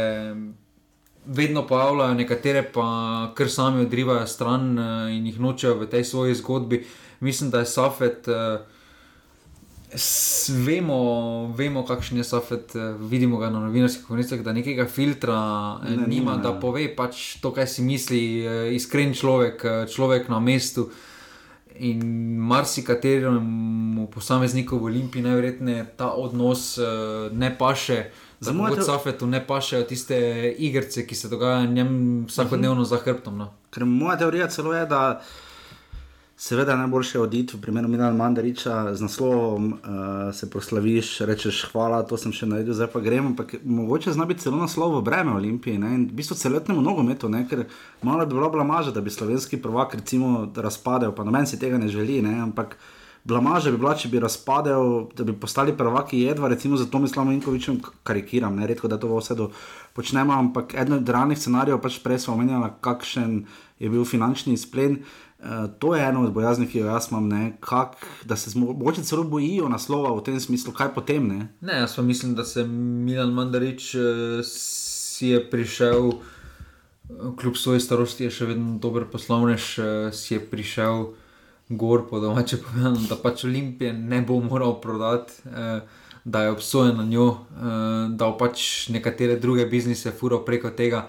vedno pojavljajo, nekatere pa kar sami odrivajo stran in jih nočejo v tej svoji zgodbi. Mislim, da je Safet. E, vemo, vemo, kakšen je Safet, eh, vidimo ga na novinarskih konferencah, da nekega filtra ne, Ne, nima, nima, da pove pač to, kaj si misli, eh, iskren človek, eh, človek na mestu. In marsikateremu posamezniku v Olimpiji najverjetneje ta odnos eh, ne paše. Za kot te- Safetu ne pašejo tiste igrice, ki se dogajajo njem vsakodnevno za hrbtom. No. Ker moja teorija celo je, da seveda je najboljše oditi v primeru Milana Mandariča z naslovom, uh, se proslaviš, rečeš hvala, to sem še naredil, zdaj pa gremo. Ampak mogoče zna biti celo naslov v breme Olimpije ne? in v bistvu celotnemu nogometu, ne? ker malo bi bila blamaža, da bi slovenski prvak recimo razpadel, pa noben si tega ne želi, ne? ampak. Blamaža bi bila, če bi razpadel, da bi postali prvaki jedva, recimo za Tomislavom Inkovičem, karikiram, ne redko, da to v vsedu počnemo, ampak eden od realnih scenarijev, pač prej smo omenjali, kakšen je bil finančni izplen. Uh, to je eno od bojazni, ki jo jaz imam, ne, kak, da se mogoče celo bojijo naslova v tem smislu, kaj potem. Ne? Ne, jaz pa mislim, da se Milan Mandarič eh, si je prišel, eh, kljub svoji starosti, je še vedno dober poslovnež, eh, si je prišel gor po domače povedano, da pač Olimpije ne bo moral prodati. Eh, Da je obsojen na njo, eh, da pač nekatere druge biznise fural preko tega.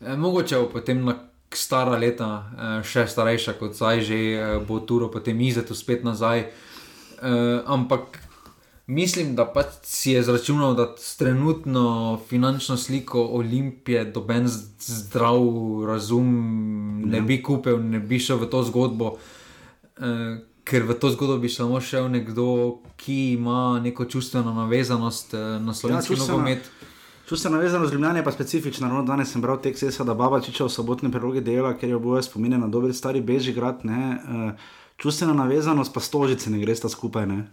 Eh, Mogoče bo potem na stara leta, eh, še starejša kot zdaj, že eh, bo Turo potem izetu spet nazaj. Eh, ampak mislim, da pač si je zračunal, da s trenutno finančno sliko Olimpije doben zdrav razum ne bi kupil, ne bi šel v to zgodbo. Ker v to zgodbo bi samo šel nekdo, ki ima neko čustveno navezanost na slovenski ja, nogomet. Čustvena navezanost z Ljubljana je pa specifična. No, danes sem bral tekst Esa, da Babačiča v sobotni prilogi dela, ker je oboje spominja na dober stari Bežigrad. Ne, uh, čustvena navezanost pa stožice ne gresta skupaj. Ne.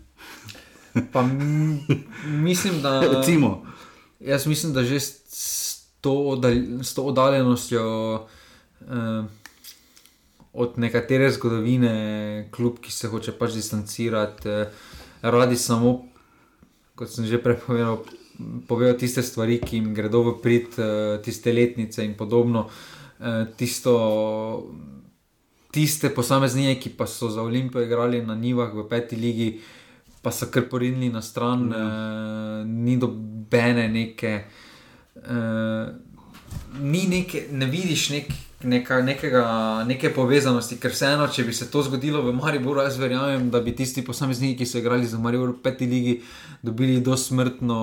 Pa mislim, da. Recimo. Jaz mislim, da že s- s to, oddalj, s to oddaljenostjo eh, od nekatere zgodovine, kljub ki se hoče pač distancirati, eh, radi samo, kot sem že prej povedal, povejo tiste stvari, ki jim gredo v prid, eh, tiste letnice in podobno. Eh, tisto, tiste posameznike, ki pa so za Olimpijo igrali na Nivah v peti ligi, pa so kar porinili na stran, Ja. eh, ni dobene neke. Eh, ni neke, ne vidiš nek, neka, nekega, neke povezanosti, ker vseeno, če bi se to zgodilo v Mariboru, jaz verjamem, da bi tisti posamezniki, ki so igrali za Maribor v peti ligi, dobili dosmrtno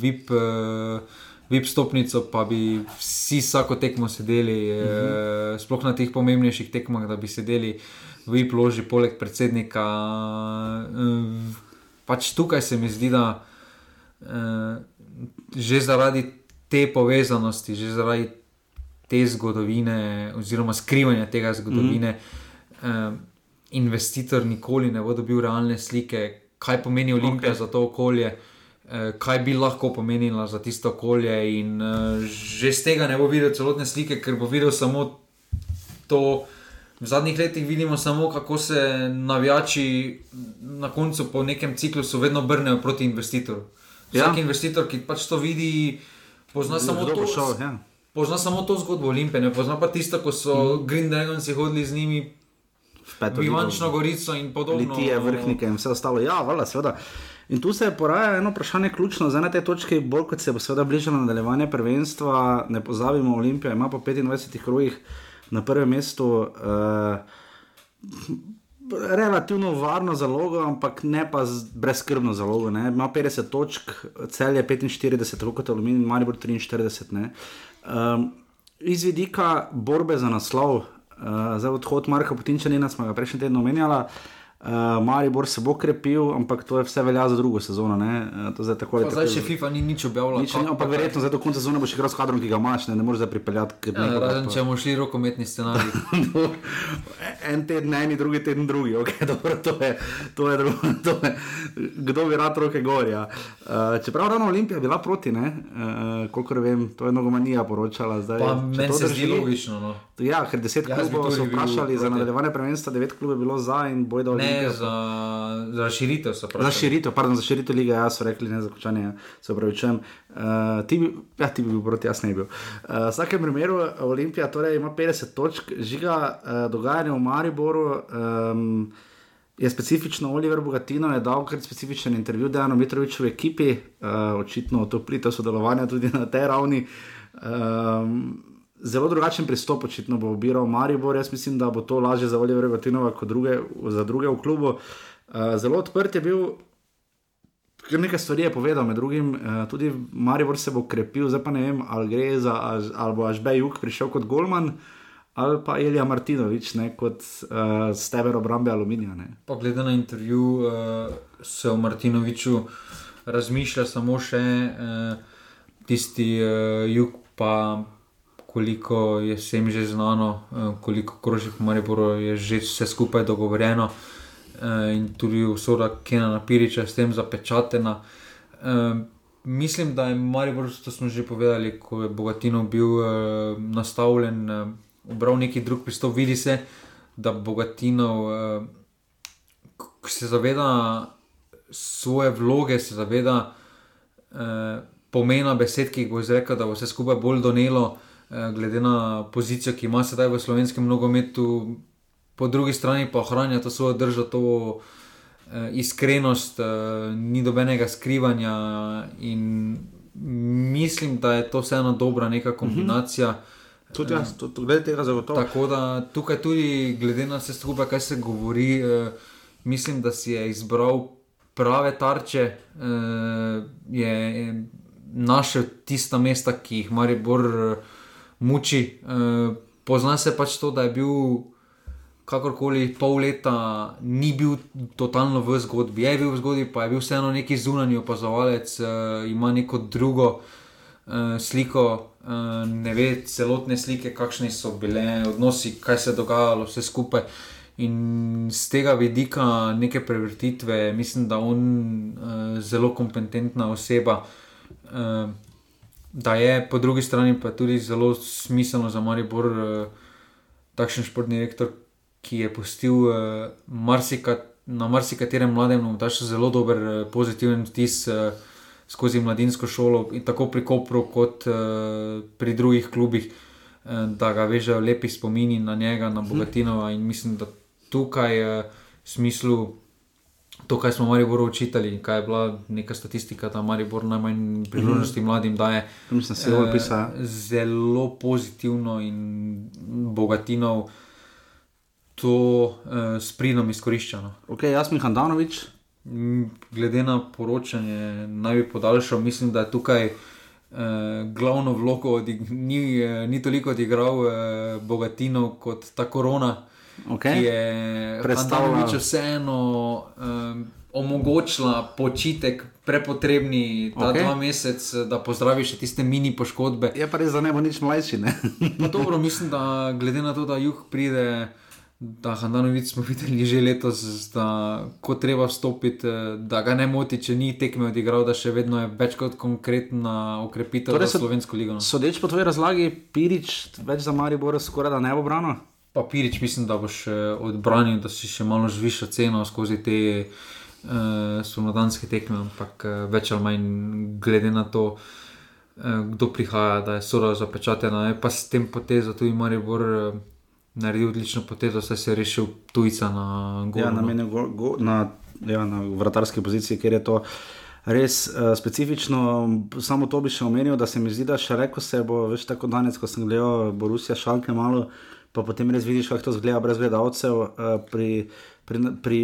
VIP. eh, VIP stopnico, pa bi vsi vsako tekmo sedeli, uh -huh. eh, sploh na teh pomembnejših tekmah, da bi sedeli v VIP loži, poleg predsednika. Eh, pač tukaj se mi zdi, da eh, že zaradi te povezanosti, že zaradi te zgodovine, oziroma skrivanja tega zgodovine, mm. eh, investitor nikoli ne bo dobil realne slike, kaj pomeni Olimpija okay. za to okolje. eh, Kaj bi lahko pomenila za tisto okolje, in uh, že z tega ne bo videl celotne slike, ker bo videl samo to. V zadnjih letih vidimo samo, kako se navijači na koncu po nekem ciklusu vedno obrnejo proti investitorju. Vsak ja. investitor, ki pač to vidi, pozna samo Kdo bo to, šel, ja. Pozna samo to zgodbo Olimpije, ne pozna pa tisto, ko so mm. Green Dragonsi hodili z njimi. Ivančno Gorico in podobno. Litije, vrhnike in vse ostalo. Ja, vala, seveda. In tu se poraja eno vprašanje, ključno za na tej točki, bolj kot se bo seveda bližalo nadaljevanje prvenstva. Ne pozabimo, Olimpija ima po 25 krogih na prvem mestu. Uh, Relativno varno zalogo, ampak ne pa brezskrbno zalogo. Ne. Ima 50 točk, cel je 45, tako kot Aluminij, Maribor 43. ne. Um, iz vidika borbe za naslov, uh, za odhod Marka Putinčanina smo ga prejšnji teden omenjali. Uh, Maribor se bo krepil, ampak to je vse velja za drugo sezono. Uh, zdaj, tako, zdaj še FIFA ni nič objavila. Nič, ampak verjetno za do konca sezone boš igral s kadrom, ki ga imaš, ne, ne moreš zdaj pripeljati. Ja, razen če bomo šli rokometni scenarij. en teden, en, drugi teden, drugi. Okay, dobro, to je, to je drugo, to je, kdo bi rad roke gorja. Uh, čeprav ravno Olimpija je bila proti, uh, kolikor vem, to je nogomanija poročala. Zdaj, pa, meni se zdi logično. No. Ja, ker deset ja, klubov so vprašali za nadaljevanje prvenstva, devet klubov je bilo za in bojda Olimpija ne, za, za širitev. Za širitev, pardon, za širitev lige, jaz so rekli, ne za končanje, ja, se upravičujem. Uh, ti, bi, ja, ti bi bil proti, jaz ne bi bil. Uh, v vsakem primeru Olimpija torej ima 50 točk, žiga uh, dogajanje v Mariboru. Um, Je specifično Oliver Bogatino, je dal kar specifičen intervju Dejanu Mitroviču v ekipi, uh, očitno to plito sodelovanja tudi na tej ravni. Um, zelo drugačen pristop, očitno bo obiral Maribor. Jaz mislim, da bo to lažje za Oliver Gatinova kot druge, za druge v klubu. Uh, zelo odprt je bil, ker nekaj stvari je povedal, med drugim uh, tudi Maribor se bo krepil, zdaj pa ne vem, ali gre za, ali bo Ažbej Juk prišel kot Golman. Ali pa Elija Martinovič, ne, kot uh, steber obrambe aluminija. Glede na intervju, uh, se o Martinoviču razmišlja samo še uh, tisti uh, jug, pa koliko je vsem že znano, eh, koliko krožnih Mariborov je že vse skupaj dogovorjeno eh, in tudi usoda Kena Napiriča s tem zapečatena. Eh, mislim, da je Maribor, to smo že povedali, ko je Bogatino bil nastavljen, obral neki drug pristop, vidi se, da Bogatino se zaveda svoje vloge, se zaveda pomena besed, ki jih bo izrekel, da bo vse skupaj bolj donelo. Eh, glede na pozicijo, ki ima sedaj v slovenskem nogometu, po drugi strani pa ohranja to svojo držo, to eh, iskrenost, eh, ni dobenega skrivanja. In mislim, da je to vseeno dobra neka kombinacija. -hmm. Tudi jaz, tudi glede tega zagotovo. Tako da tukaj tudi, glede na vse skupaj, kaj se govori, mislim, da si je izbral prave tarče. Je našel tista mesta, ki jih Maribor muči. Uh, pozna se pač to, da je bil kakorkoli pol leta, ni bil totalno v zgodbi. Je bil v zgodbi, pa je bil vseeno neki zunanji opazovalec, uh, ima neko drugo uh, sliko, uh, ne ve celotne slike, kakšne so bile odnosi, kaj se je dogajalo, vse skupaj. In z tega vidika neke prevrtitve, mislim, da je on uh, zelo kompetentna oseba. Uh, da je po drugi strani pa tudi zelo smiselno za Maribor, uh, takšen športni direktor, ki je postil uh, marsika, na marsikaterem mladem nogometašu zelo dober, uh, pozitiven vtis. Uh, Skozi mladinsko šolo, in tako pri Kopru, kot uh, pri drugih klubih, uh, da ga vežejo lepi spomini na njega, na Bogatinova. In mislim, da tukaj, uh, v smislu to, kar smo Mariboru učitali, kaj je bila neka statistika, da Maribor najmanj priložnosti mm -hmm. mladim daje. Mislim, se zelo pisa. Zelo pozitivno in bogatinov to uh, s pridom izkoriščeno. Ok, jaz sem Handanovič. Glede na poročanje, naj bi podaljšal, mislim, da je tukaj uh, glavno vlogo, ni, uh, ni toliko odigral uh, Bogatinov kot ta korona okay. ki je predstavljala vseeno um, omogočila počitek, prepotrebni ta okay. dva meseca, da pozdraviš tiste mini poškodbe. Je pa res, da ne bo nič mlajši. dobro, mislim, da glede na to, da jug pride. Da, Hranovic smo videli že letos, da ko treba vstopiti, da ga ne moti, če ni tekme odigral, da še vedno je več kot konkretna ukrepitev torej za slovensko ligo. No. Sodeč po tvoji razlagi, Pirič več za Maribor, skoraj da ne bo brano. Papirič, mislim, da boš odbranil, da si še malo zvišal ceno skozi te uh, eh, slovenske tekme, ampak uh, več ali manj glede na to, uh, kdo prihaja, da je sora zapečatena. Je pa s tem potezo tudi Maribor uh, naredil odlično potezo, saj se je rešil tujca na Goru. Ja, na, no. go, go, na, ja, na vratarski poziciji, kjer je to. Res uh, specifično, samo to bi še omenil, da se mi zdi, da še reko se bo, več tako danes, ko sem gledal Borusija Šalke malo, uh, pa potem res vidiš, kako to zgleda brez gledalcev. Uh, pri, pri, pri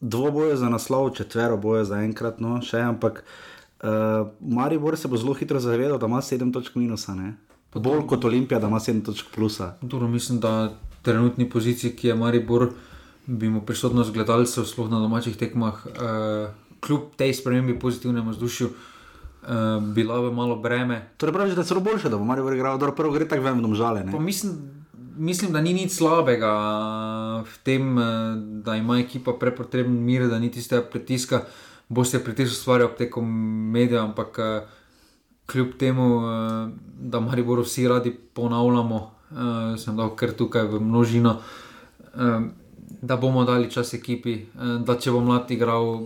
dvoboju za naslov, četvero boje za enkrat, no, še ampak uh, Maribor se bo zelo hitro zavedal, da ima sedem točk minusa. Ne? Bolj kot Olimpija, da ima sedem točk plusa. Dobro, mislim, da trenutni poziciji, ki je Maribor bi mu prisotnost gledalcev, sploh na domačih tekmah, uh, kljub tej spremembi pozitivnemu vzdušju, uh, bila v malo breme. Torej, pravi, da je celo boljše, da bo Marijo igral, da prvo gre tako vem, žale. Mislim, mislim, da ni nič slabega v tem, da ima ekipa prepotreben mir, da ni tistega pritiska. Boste pritisk ustvarjali ob tekom medijev, ampak kljub temu, da Marijo vsi radi ponavljamo, sem dal kar tukaj v množino da bomo dali čas ekipi, eh, da če bo mlad igral,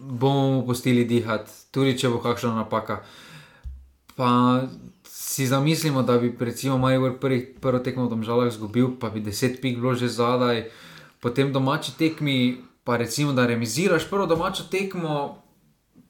bomo mu pustili dihati, tudi če bo kakšna napaka. Pa si zamislimo, da bi recimo Major prvi, prvo tekmo v Domžalah izgubil, pa bi deset pik bilo že zadaj, potem domači tekmi, pa recimo da remiziraš prvo domačo tekmo,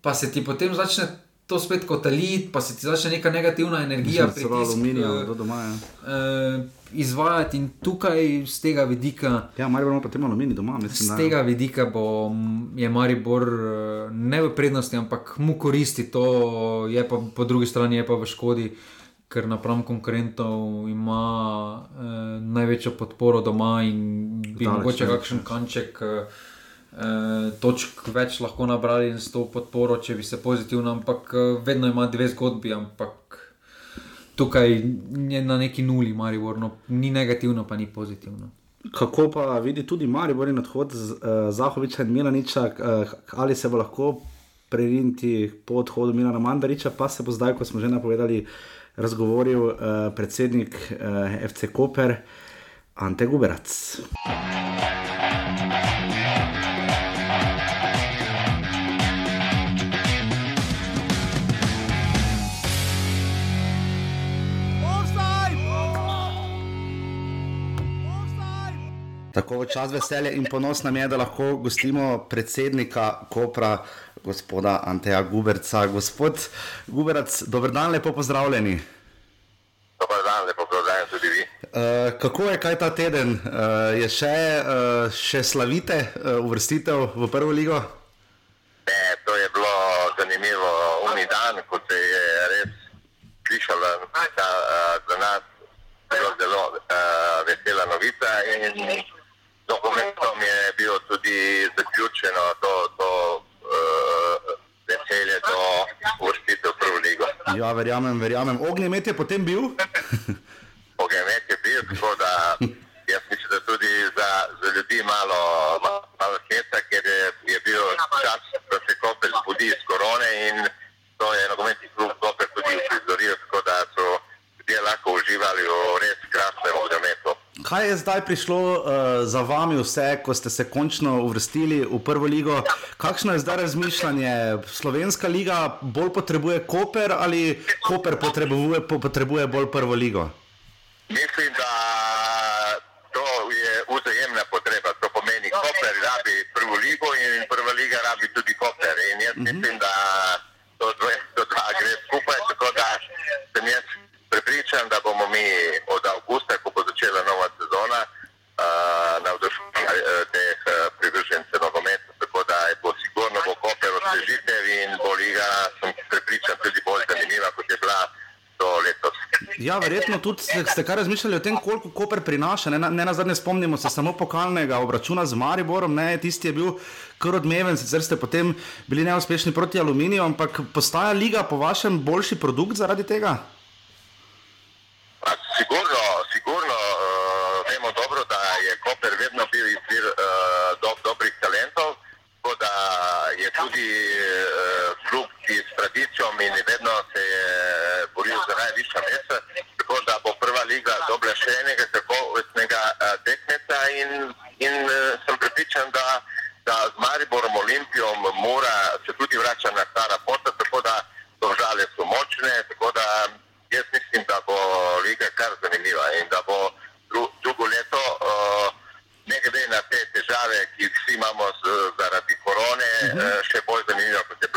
pa se ti potem začne to spet kot elit, pa se ti začne neka negativna energija, ki se lahko zgodi doma. Ja. Uh, izvajati in tukaj z tega vidika. Ja, Maribor ima pa tem aluminij doma. Mislim, z tega vidika bo, je Maribor eh, ne v prednosti, ampak mu koristi to, je pa po drugi strani je pa v škodi. Ker napram konkurentov ima eh, največjo podporo doma in bi lahko kakšen kanček eh, eh, točk več lahko nabrali in s to podporo, če bi se pozitivno, ampak eh, vedno ima dve zgodbi, ampak tukaj je na neki nuli, Maribor, no, ni negativno, pa ni pozitivno. Kako pa vidi tudi Maribor in odhod z, uh, Zahoviča in Milaniča, uh, ali se bo lahko prerinti po odhodu Milana Mandariča, pa se bo zdaj, ko smo že napovedali, razgovoril uh, predsednik uh, FC Koper Ante Guberac. Tako v čas veselja in ponos nam je, da lahko gostimo predsednika Kopra, gospoda Anteja Guberca. Gospod Guberac, dober dan, lepo pozdravljeni. Dobar dan, lepo pozdravljeni tudi vi. Uh, kako je kaj ta teden? Uh, je še, uh, še slavite uh, uvrstitev v prvo ligo? Ne, to je bilo zanimivo. Uni dan, ko se je res slišalo za nas, zelo, zelo uh, vesela novica. In, dokumentom je bilo tudi zaključeno to, to uh, veselje do uvrstitev v prvo ligo. Ja, verjamem, verjamem. Ognjemet je potem bil? Ognjemet je bil, tako da jaz mislim, da tudi za, za ljudi malo, malo heca, ker je, je bil čas, da se kopel zbudi iz korone in to je nogometni klub kopel tudi uprizoril, tako da so ljudje lahko uživali v res krasnem ognjemetu. Kaj je zdaj prišlo uh, za vami, vse, ko ste se končno uvrstili v prvo ligo? Kakšno je zdaj razmišljanje? Slovenska liga bolj potrebuje Koper ali Koper potrebuje, potrebuje bolj prvo ligo? Mislim, da to je vzajemna potreba. To pomeni, da Koper rabi prvo ligo in prva liga rabi tudi Koper. In jaz uh mhm. -huh. mislim, da to dve, to dva gre skupaj. Tako da sem jaz prepričan, da bomo mi od avgusta, ko bo začela nova sezona, uh, navdušeni uh, teh uh, privržencev nogometa. Tako da je bo sigurno bo Koper osvežitev in bo liga, sem prepričan, tudi bolj zanimiva, kot je bila. Ja, verjetno tudi ste kar razmišljali o tem, koliko Koper prinaša. Ne, ne na zadnje spomnimo se samo pokalnega obračuna z Mariborom, ne, tisti je bil kar odmeven, sicer ste potem bili neuspešni proti aluminiju, ampak postaja liga po vašem boljši produkt zaradi tega? Sigurno, sigurno uh, vemo dobro, da je Koper vedno bil izvir uh, dob, dobrih talentov, tako da je tudi uh, klub s tradicijo in vedno se je boril za najvišja mesta. Še enega uh, tekmeca in, in uh, sem pripričan, da, da z Mariborom Olimpijom mora se tudi vračati na stara pota, tako da države so močne. Tako da jaz mislim, da bo liga kar zanimiva in da bo dru, drugo leto, uh, ne glede na te težave, ki jih vsi imamo z, zaradi korone, uh -huh. uh, še bolj zanimiva kot je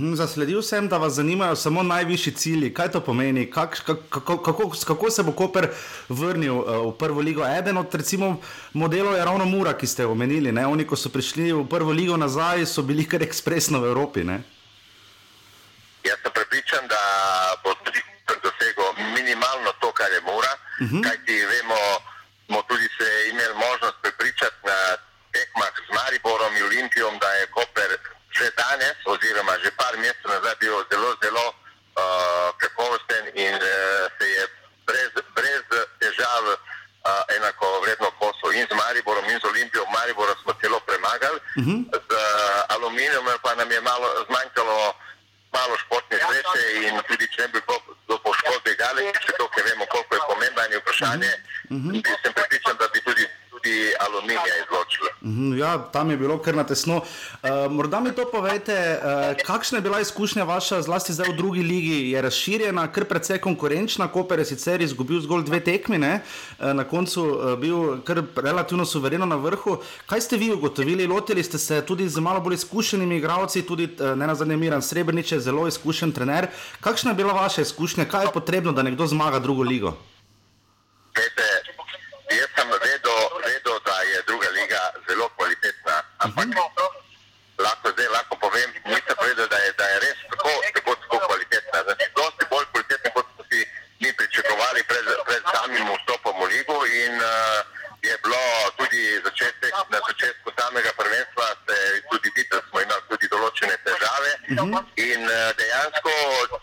-huh. Zasledil sem, da vas zanimajo samo najvišji cilji. Kaj to pomeni? Kak, kako, kako, kako se bo Koper vrnil uh, v prvo ligo? Eden od recimo, modelov je ravno Mura, ki ste omenili. Ne? Oni, ko so prišli v prvo ligo nazaj, so bili kar ekspresno v Evropi. Ne? Jaz sem prepričan, da bo tudi dosegel minimalno to, kar je mora. Uh mhm. -huh. Kaj ti vemo, smo tudi se imeli možnost prepričati na teh Mariborom in Olimpijom, da je Koper že danes, oziroma že par mesecev nazaj, bil zelo, zelo uh, kakovosten in uh, se je brez, brez težav uh, enako vredno kosov in z Mariborom in z Olimpijo. Maribora smo celo premagali, uh -huh. z uh, Aluminijom pa nam je malo zmanjkalo malo športne sreče in tudi če ne bi bilo do poškodbe gali, če to, ker vemo, koliko je pomembno vprašanje, uh -huh. sem pripričan, da bi tudi tudi aluminija izločila. Mhm, ja, tam je bilo kar na tesno. Uh, morda mi to povete, uh, kakšna je bila izkušnja vaša, zlasti zdaj v drugi ligi, je razširjena, kar precej konkurenčna, Koper je sicer izgubil zgolj dve tekmi, ne? na koncu uh, bil kar relativno suvereno na vrhu. Kaj ste vi ugotovili? Lotili ste se tudi z malo bolj izkušenimi igravci, tudi uh, ne na zadnje Miran Srebrnič je zelo izkušen trener. Kakšna je bila vaša izkušnja, kaj je potrebno, da nekdo zmaga drugo ligo? Pete, jaz sem vedel, vedel, da je druga liga zelo kvalitetna. Ampak uh mhm. -huh. lahko zdaj lahko povem, nisem vedel, da je, da je res tako, tako, tako kvalitetna. Znači, dosti bolj kvalitetna, kot smo si mi pričakovali pred, pred samim vstopom v ligo. In uh, je bilo tudi začetek, na začetku samega prvenstva, se tudi vidi, da smo imeli tudi določene težave. Uh mhm. -huh. In uh, dejansko,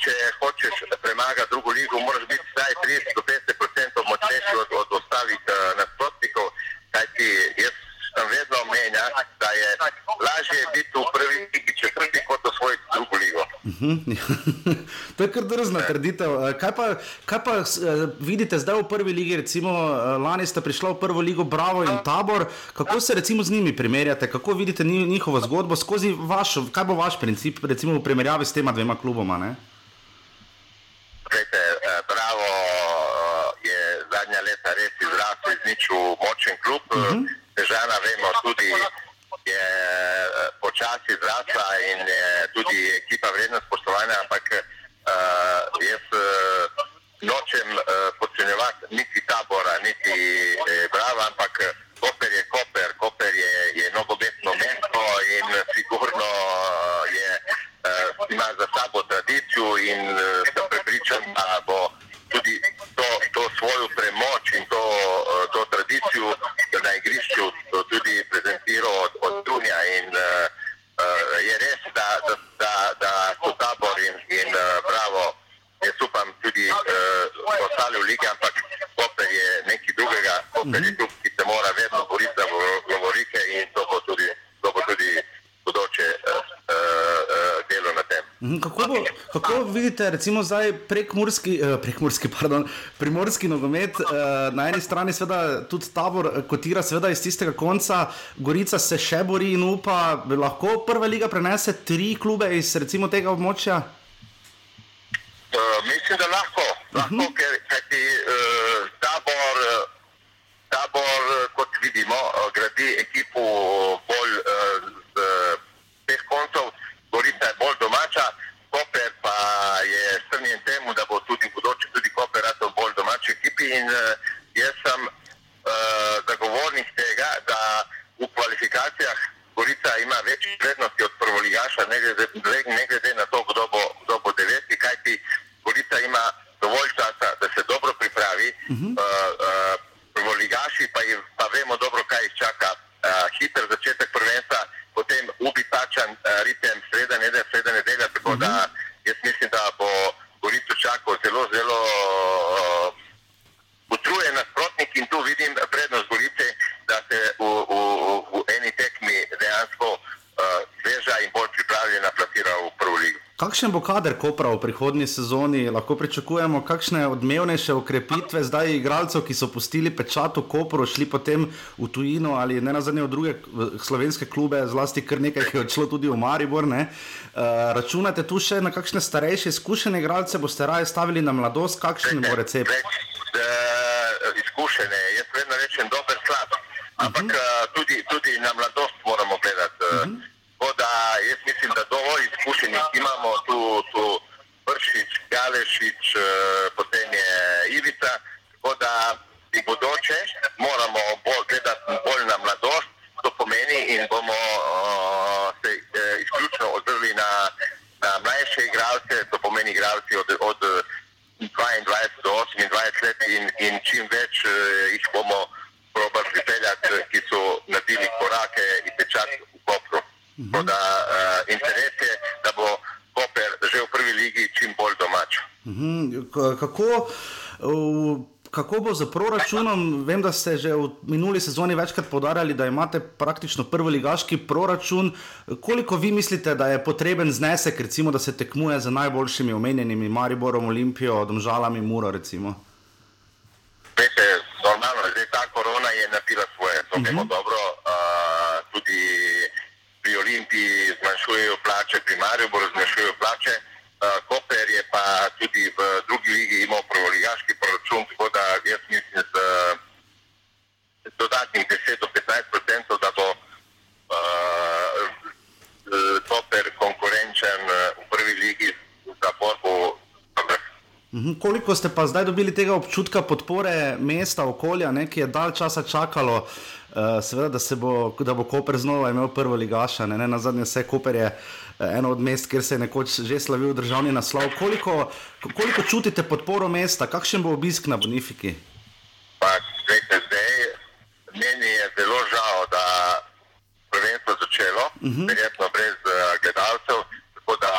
če hočeš premagati drugo ligo, moraš biti vsaj 30 do 50 močnejši od, od ostalih uh, nasprotnikov. Kajti jaz sem vedno menjal, da je lažje biti v prvi ligi četrti kot v svoji drugi ligo. Mhm. to je kar drzna trditev. Eh, kaj pa, kaj pa uh, vidite zdaj v prvi ligi? Recimo, uh, lani ste prišli v prvo ligo, Bravo in Tabor. Kako se recimo z njimi primerjate? Kako vidite njihovo zgodbo skozi vaš, kaj bo vaš princip, recimo v primerjavi s tema dvema kluboma? Ne? Glede, bravo je zadnja leta res izrasel iz nič v močen klub. Uh mhm. -huh. Težana, vemo, tudi je počasi zrasla in je tudi ekipa vredna spoštovanja, ampak uh, jaz uh, nočem uh, podcenjevati niti tabora, niti eh, brava, ampak Koper je Koper, Koper je, je nogometno mesto in sigurno je, uh, ima za sabo tradicijo in uh, sem prepričan, da bo tudi to, to svojo premoč in to, uh, to tradicijo na igrišču tudi prezentiral od, od Dunja. In, uh, uh, je res, da, da, da, da so tabor in, in uh, bravo, jaz upam tudi uh, ostali v lige, ampak Koper je nekaj drugega, Koper je klub, ki se mora vedno boriti za govorike in to bo tudi, to bo tudi bodoče uh, uh, delo na tem. Mhm, kako, bo, kako recimo, zdaj prekmurski, eh, prekmurski pardon, primorski nogomet? Eh, na eni strani seveda tudi tabor kotira seveda iz tistega konca, Gorica se še bori in upa, da lahko prva liga prenese tri klube iz recimo, tega območja? Uh, mislim, da lahko, lahko uh -huh. ker, ker ti, uh, tabor, tabor, kot vidimo, gradi ekipo bolj uh, z teh koncev. Gorica je bolj domača, Koper pa je strnjen temu, da bo tudi v bodoče tudi Koper rado bolj domači ekipi. In uh, jaz sem uh, zagovornik tega, da v kvalifikacijah Gorica ima več prednosti od prvoligaša, ne glede, ne glede na to, kdo bo, kdo bo deveti, kajti Gorica ima dovolj časa, da se dobro pripravi. Uh -huh. uh, uh, prvoligaši pa, je, pa vemo dobro, kaj jih čaka. Uh, hiter začetek prvenstva potem ubi tačan uh, ritem, sreda nedelja, sreda nedelja. Tako uh -huh. da mhm. jaz mislim, da bo Gorico čakal zelo, zelo uh, utrujen nasprotnik in tu vidim prednost Gorice, da se v, v, v eni tekmi dejansko uh, sveža in bolj pripravljena plasira v prvo ligo. Kakšen bo kader Kopra v prihodnji sezoni? Lahko pričakujemo kakšne odmevnejše ukrepitve zdaj igralcev, ki so pustili pečat v Kopru, šli potem v tujino ali ne na zadnje v druge slovenske klube, zlasti kar nekaj jih je odšlo tudi v Maribor. Uh, računate tu še na kakšne starejše izkušene igralce, boste raje stavili na mladost, kakšen bo recept? Več, uh, izkušene, jaz vedno rečem dober slab, ampak uh -huh. uh, tudi, tudi na mladost moramo gledati. Uh, uh -huh. Tako da jaz mislim, da dovolj izkušenih imamo tu, tu Pršič, Galešič, eh, potem je Ivica. Tako da in bodoče moramo bolj gledati bolj na mladost, to pomeni in bomo uh, se uh, izključno odrli na, na mlajše igralce, to pomeni igralci od, od 22 do 28 let in, in čim več uh, jih bomo probali pripeljati, ki so naredili korake in Tako da uh, interes je, da bo Koper že v prvi ligi čim bolj domač. Mhm. K- Kako, v- kako bo z proračunom? Vem, da ste že v minuli sezoni večkrat podarjali, da imate praktično prvoligaški proračun. Koliko vi mislite, da je potreben znesek, recimo, da se tekmuje z najboljšimi omenjenimi, Mariborom, Olimpijo, Domžalami, Muro? Recimo? Veste, normalno, zdaj ta korona je naredila svoje, to vemo uh -huh. dobro. Uh, tudi pri Olimpiji zmanjšujejo plače, pri Mariboru zmanjšujejo plače. Uh, Koper je pa tudi v drugi ligi imel prvoligaški proračun, tako da jaz mislim, z z dodatnih 10 do 15 odstotkov, da bo uh, uh, Koper konkurenčen uh, v prvi ligi za borbo za vrh. Mhm. Koliko ste pa zdaj dobili tega občutka podpore mesta, okolja, ne, ki je dalj časa čakalo, uh, seveda, da, se bo, da bo Koper znova imel prvo ligaša. Ne, ne, na zadnje vse Koper je eh, eno od mest, kjer se je nekoč že slavil državni naslov. Koliko, koliko čutite podporo mesta, kakšen bo obisk na Bonifiki? Pa, glejte, zdaj, meni je zelo žal, da prvenstvo začelo, uh -huh. verjetno brez uh, gledalcev, tako da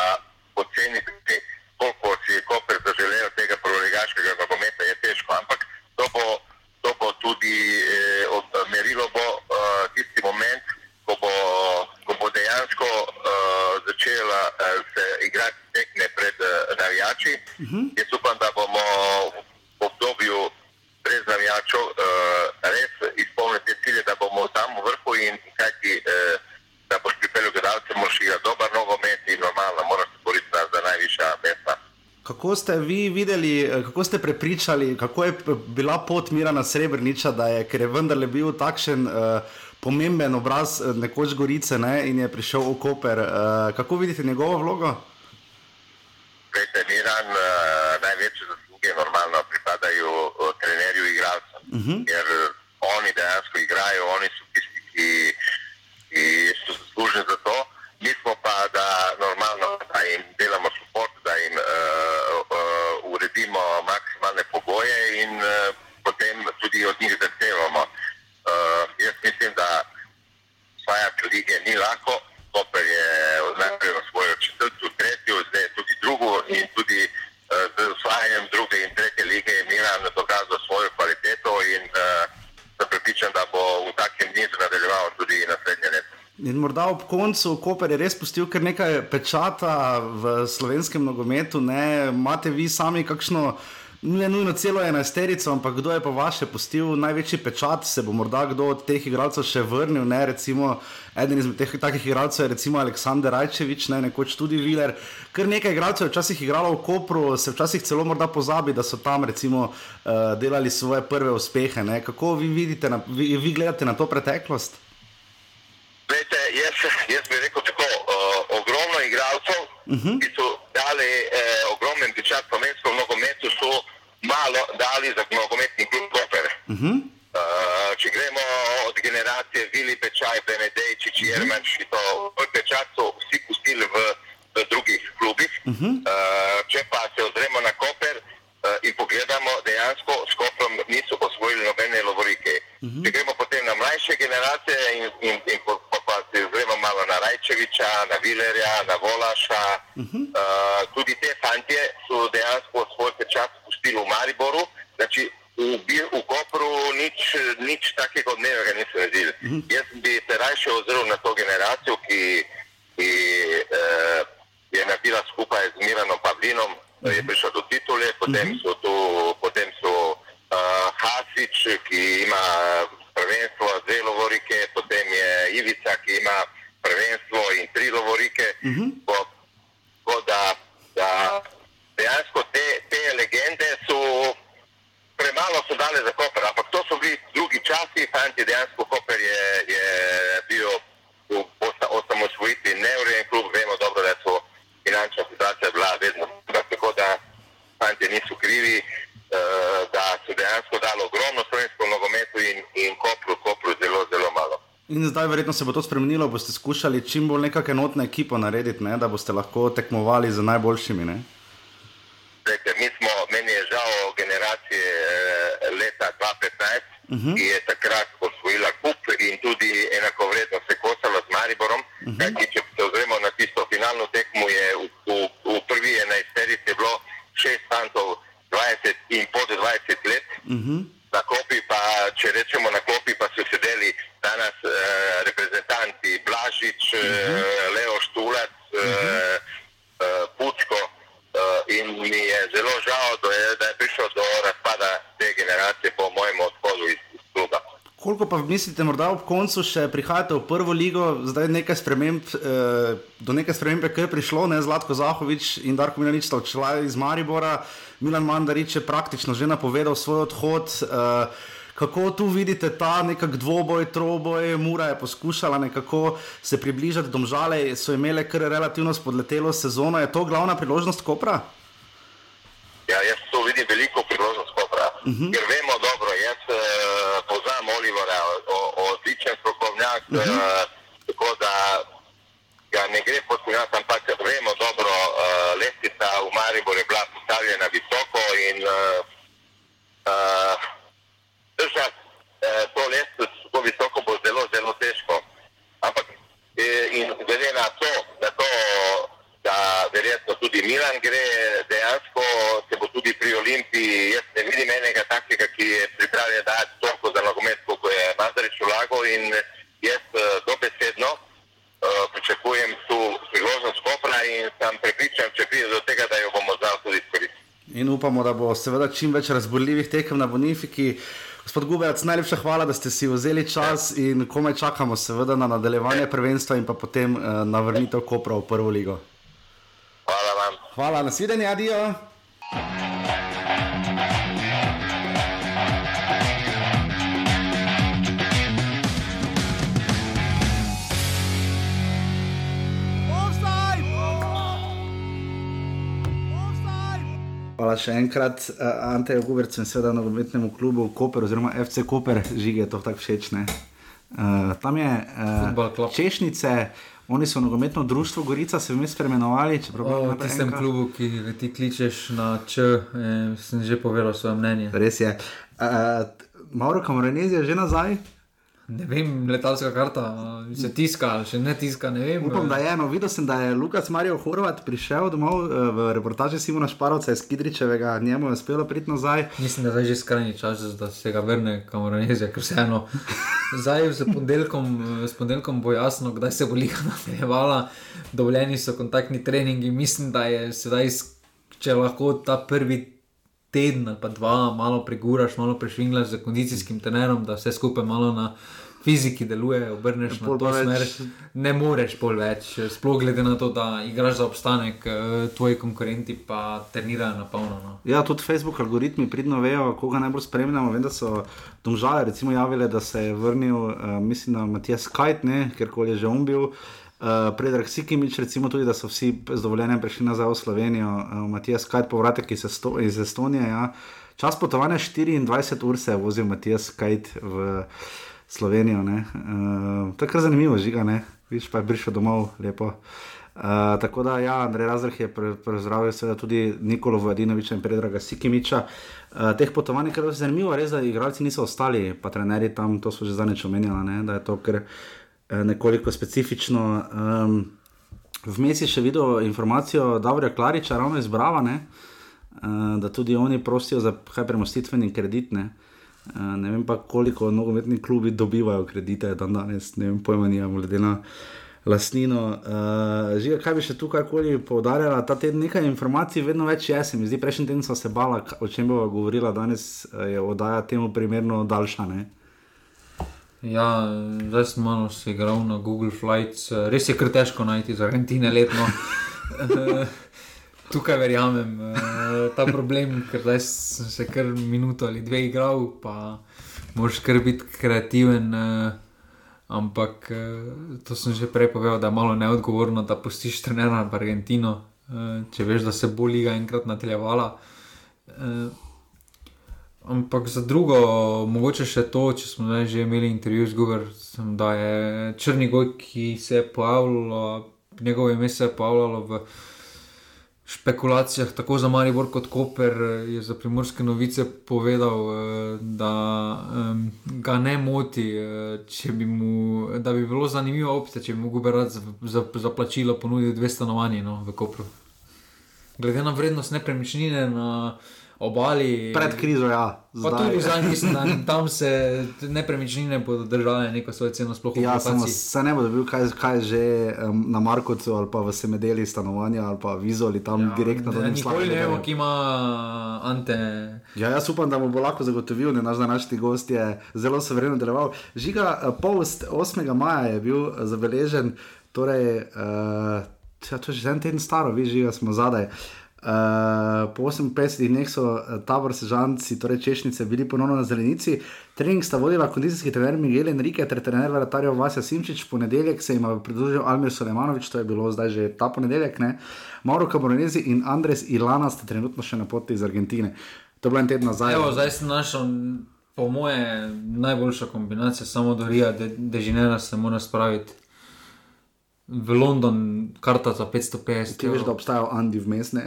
oceniti, koliko si je Koper zaželel tega prvoligaškega nogometa, je težko. Ampak to bo, to bo tudi eh, od, merilo bo uh, tisti moment, ko bo, ko bo dejansko uh, začela uh, se igrati tekme pred uh, navijači. Uh -huh. Jaz upam, da bomo v obdobju brez navijačev uh, res izpolnili te cilje, da bomo tam v vrhu in kajti, uh, da boš pripeljal gledalce, moraš igrati dober nogomet in normalno moraš se boriti za, za najvišja mesta. Kako ste vi videli, eh, kako ste prepričali, kako je bila pot Mirana Srebrniča, da je, ker je vendarle bil takšen uh, pomemben obraz eh, nekoč Gorice ne, in je prišel v Koper. Uh, kako vidite njegovo vlogo? Glejte, Miran, uh, največje zasluge normalno pripadajo uh, trenerju in igralcem, uh -huh. ker uh, oni dejansko igrajo, oni so tisti, ki, ki so zaslužni za to. Mi smo pa, da normalno, da jim delamo support, da jim uh, uh, uredimo maksimalne pogoje in uh, potem tudi od njih zahtevamo. Uh, jaz mislim, da osvajati lige ni lahko. Koper je najprej osvojil četrto, tretjo, zdaj tudi drugo in tudi uh, z osvajanjem druge in tretje lige je Milan dokazal svojo kvaliteto in uh, sem prepričan, da bo v takem nizu nadaljeval tudi naslednje leto. In morda ob koncu Koper je res pustil kar nekaj pečata v slovenskem nogometu. Ne? Imate vi sami kakšno, ne nujno celo enajsterico, ampak kdo je pa vaše pustil največji pečat, se bo morda kdo od teh igralcev še vrnil. Ne? Recimo, eden izmed teh takih igralcev je recimo Aleksandr Rajčevič, ne? nekoč tudi Viler. Kar nekaj igralcev je včasih igralo v Kopru, se včasih celo morda pozabi, da so tam recimo uh, delali svoje prve uspehe. Ne? Kako vi vidite, na, vi, vi gledate na to preteklost? Glejte, jaz, jaz bi rekel tako, uh, ogromno igralcev, uh -huh. ki so dali eh, ogromen pečat slovenskemu nogometu, so malo dali za nogometni klub Koper. Uh -huh. uh, če gremo od generacije Vili Pečaj, Benedejčič, uh -huh. Jermanč, to svoj pečat so vsi pustili v, v drugih klubih. Uh -huh. uh, če pa se ozremo na Koper uh, in pogledamo, dejansko s Koprom niso osvojili nobene lovorike. Uh -huh. Če gremo potem na mlajše generacije in, in, in po, po, pa se ozremo malo na Rajčeviča, na Vilerja, na Volaša, uh -huh. uh, tudi te fantje so dejansko svoj pečat pustili v Mariboru. Znači, v, Bi- v Kopru nič, nič takega odmevnega niso naredili. Uh -huh. Jaz bi se raje ozrl na to generacijo, ki, ki uh, je naredila skupaj z Miranom Pavlinom, uh -huh. je prišel do titule, potem uh -huh. so tu, potem so uh, Hasič, ki ima prvenstvo dve lovorike, potem je Ivica, ki ima prvenstvo in tri lovorike. Uh -huh. Tako da, da dejansko te, te legende so premalo so dale za Koper, ampak to so bili drugi časi, fanti dejansko Koper je, je bil v osta- osamosvojitvi neurejen klub, vemo dobro, da so finančna situacija bila vedno slaba, tako da fanti niso krivi, eh, da so dejansko dali ogromno slovenskemu nogometu in, in Kopru, Kopru zelo, zelo malo. In zdaj, verjetno se bo to spremenilo, boste skušali čim bolj nekako enotno ekipo narediti, ne? da boste lahko tekmovali z najboljšimi. Ne? Zdajte, mi smo, meni je žal generacije eh, leta 2015, uh -huh. ki je takrat osvojila kup in tudi enakovredno se kosala z Mariborom. Uh -huh. -huh. Kajti, če se ozremo na tisto finalno tekmo, je v, v, v prvi enajsterici bilo šest fantov 20 in pod 20 let. Uh -huh. Na klopi pa, če rečemo na klopi, pa so sedeli danes eh, reprezentanti Blažič, uh -huh. eh, Leo Štulac, uh -huh. eh, eh, Pučko. Eh, in mi je zelo žal, da je, da je prišlo do razpada te generacije po mojem odhodu iz, iz kluba. Koliko pa mislite, morda ob koncu še prihajate v prvo ligo, zdaj nekaj sprememb, eh, do neke spremembe, ki je prišlo, ne Zlatko Zahovič in Darko Milanič sta odšla iz Maribora, Milan Mandarič je praktično že napovedal svoj odhod. Eh, Kako tu vidite ta nekak dvoboj, troboj, Mura je poskušala nekako se približati domžale, so imele kar relativno spodletelo sezono. Je to glavna priložnost Kopra? Ja, jaz to vidim veliko priložnost Kopra. Uh -huh. Ker vemo dobro, jaz uh, Olivera, odličen strokovnjak, uh -huh. uh, tako da ga ne gre poskušati, ampak vemo dobro, uh, lestica v Mariboru je bila postavljena visoko in uh, uh, držati eh, to lestvico tako visoko bo zelo, zelo težko. Ampak eh, in glede na to, da, to, da verjetno tudi Milan gre, dejansko se bo tudi pri Olimpiji, jaz ne vidim enega takega, ki je pripravljen dati toliko za nogomet, kot je Mazarič vlagal in jaz eh, dobesedno eh, pričakujem tu priložnost Kopra in sem prepričan, če pride do tega, da jo bomo znali tudi izkoristiti. In upamo, da bo seveda čim več razborljivih tekem na Bonifiki. Gospod Gubec, najlepša hvala, da ste si vzeli čas in komaj čakamo, seveda, na nadaljevanje prvenstva in pa potem uh, na vrnitev Kopra v prvo ligo. Hvala vam. Hvala, nasvidenje, adijo. Hvala še enkrat, uh, Ante Guberc in seveda nogometnemu klubu Koper oziroma FC Koper, žige je to tako všeč. Uh, tam je uh, Češnice, oni so nogometno društvo Gorica, se vmes spremenovali. V tistem klubu, ki ti kličeš na Č, eh, sem že povedal svoje mnenje. Res je. Uh, Mauro Kamoranezi je že nazaj. Ne vem, letalska karta se tiska, še ne tiska. Ne Upam, da je eno. Videla sem, da je Lukas Marijo Horvat prišel domov eh, v reportaži Simona Šparovca iz Kidričevega, njemu je uspelo priti nazaj. Mislim, da je že skrajni čas, da se ga vrne kamoranezija, ker vseeno. Zdaj s ponedeljkom, s ponedeljkom bo jasno, kdaj se bo liga nadaljevala, dovoljeni so kontaktni treningi. Mislim, da je sedaj, če lahko ta prvi. Teden ali pa dva, malo preguraš, malo prešvinglaš z kondicijskim trenerom, da vse skupaj malo na fiziki deluje, obrneš na to smer. Ne moreš pol več, sploh glede na to, da igraš za obstanek, eh, tvoji konkurenti pa trenirajo na polno. No. Ja, tudi Facebook algoritmi pridno vejo, koga najbolj spremljamo. Vem, da so domžale recimo javile, da se je vrnil, uh, mislim, na Matijas Kajt, ker koli je že on bil. Uh, Predrag Sikimič, recimo tudi, da so vsi z dovoljenjem prišli nazaj v Slovenijo, uh, Matijas Kajt, povratek iz, Esto iz Estonije. Ja. Čas potovanja 24 ur se je vozil Matijas Kajt v Slovenijo. Uh, to je kar zanimivo, žiga, ne? viš pa je prišel domov, lepo. Uh, tako da, ja, Andrej Razrh je prezdravil pre tudi Nikolo Vladinoviča in Predraga Sikimiča. Uh, teh potovanj je kar zanimivo, res, da igralci niso ostali, pa trenerji tam, to so že zadnjič omenjali, da je to kar. Nekoliko specifično. Um, Vmes je še videl informacijo, da je Klariča ravno izbrala, uh, da tudi oni prosijo za kaj premostitveni kredit. Ne, ne vem pa, koliko nogometni klubi dobivajo kredite, da danes ne vem, pojma nimamo, glede na lasnino. Uh, Žiga, kaj bi še tukaj koli poudarjala, ta teden nekaj informacij, vedno več je, se mi zdi, prejšnji teden sem se bala, o čem bo govorila, danes je oddaja temu primerno daljša. Ne? Ja, zdaj sem malo se igral na Google Flights, res je kar težko najti za Argentine letno. Tukaj verjamem, ta problem, ker zdaj sem se kar minuto ali dve igral, pa moraš kar biti kreativen. Ampak to sem že prej povedal, da je malo neodgovorno, da pustiš trenera v Argentino, če veš, da se bo liga enkrat nadaljevala. Ampak za drugo, mogoče še to, če smo že imeli intervju z Googleom, da je Črnigoj, ki se je pojavljalo, njegovo ime se je pojavljalo v špekulacijah, tako za Maribor kot Koper, eh, je za primorske novice povedal, eh, da ga ne moti, eh, bi mu, da bi bilo zanimivo opcija, če bi mu Guberat za, za, za plačilo ponudil dve stanovanji no, v Kopru. Glede na vrednost nepremičnine. Na, obali. Pred krizo, ja. Pa tudi zdaj, mislim, da tam se nepremičnine bodo držale neko svojo ceno sploh. Ja, samo se ne bo dobil, kaj, kaj že um, na Markocu ali pa v Semedeli stanovanja ali pa vizoli tam ja, direktno. Ne, nikoli ne vemo, ki ima ante. Ja, jaz upam, da mu bo lahko zagotovil, da naš današnji gost je zelo severno deloval. Žiga, eh, post 8. maja je bil eh, zabeležen, torej, uh, ja, to je že en teden staro, vi žiga smo zadaj. Uh, Uh, po 58 dneh so uh, tabor sežanci, torej češnjice, bili ponovno na zelenici. Trening sta vodila kondicijski trener Miguel Enrique ter trener Vratarjev Vasja Simčič. Ponedeljek se jim je pridružil Almir Solemanovič, to je bilo zdaj že ta ponedeljek. Ne? Mauro Camoranesi in Andres Ilana sta trenutno še na poti iz Argentine. To je bilo en teden nazaj. Evo, zdaj sem našel, po moje, najboljša kombinacija, samo do Rija, dežinera se mora spraviti v London, karta za 550. Ti veš, da obstajajo Andi vmes, ne,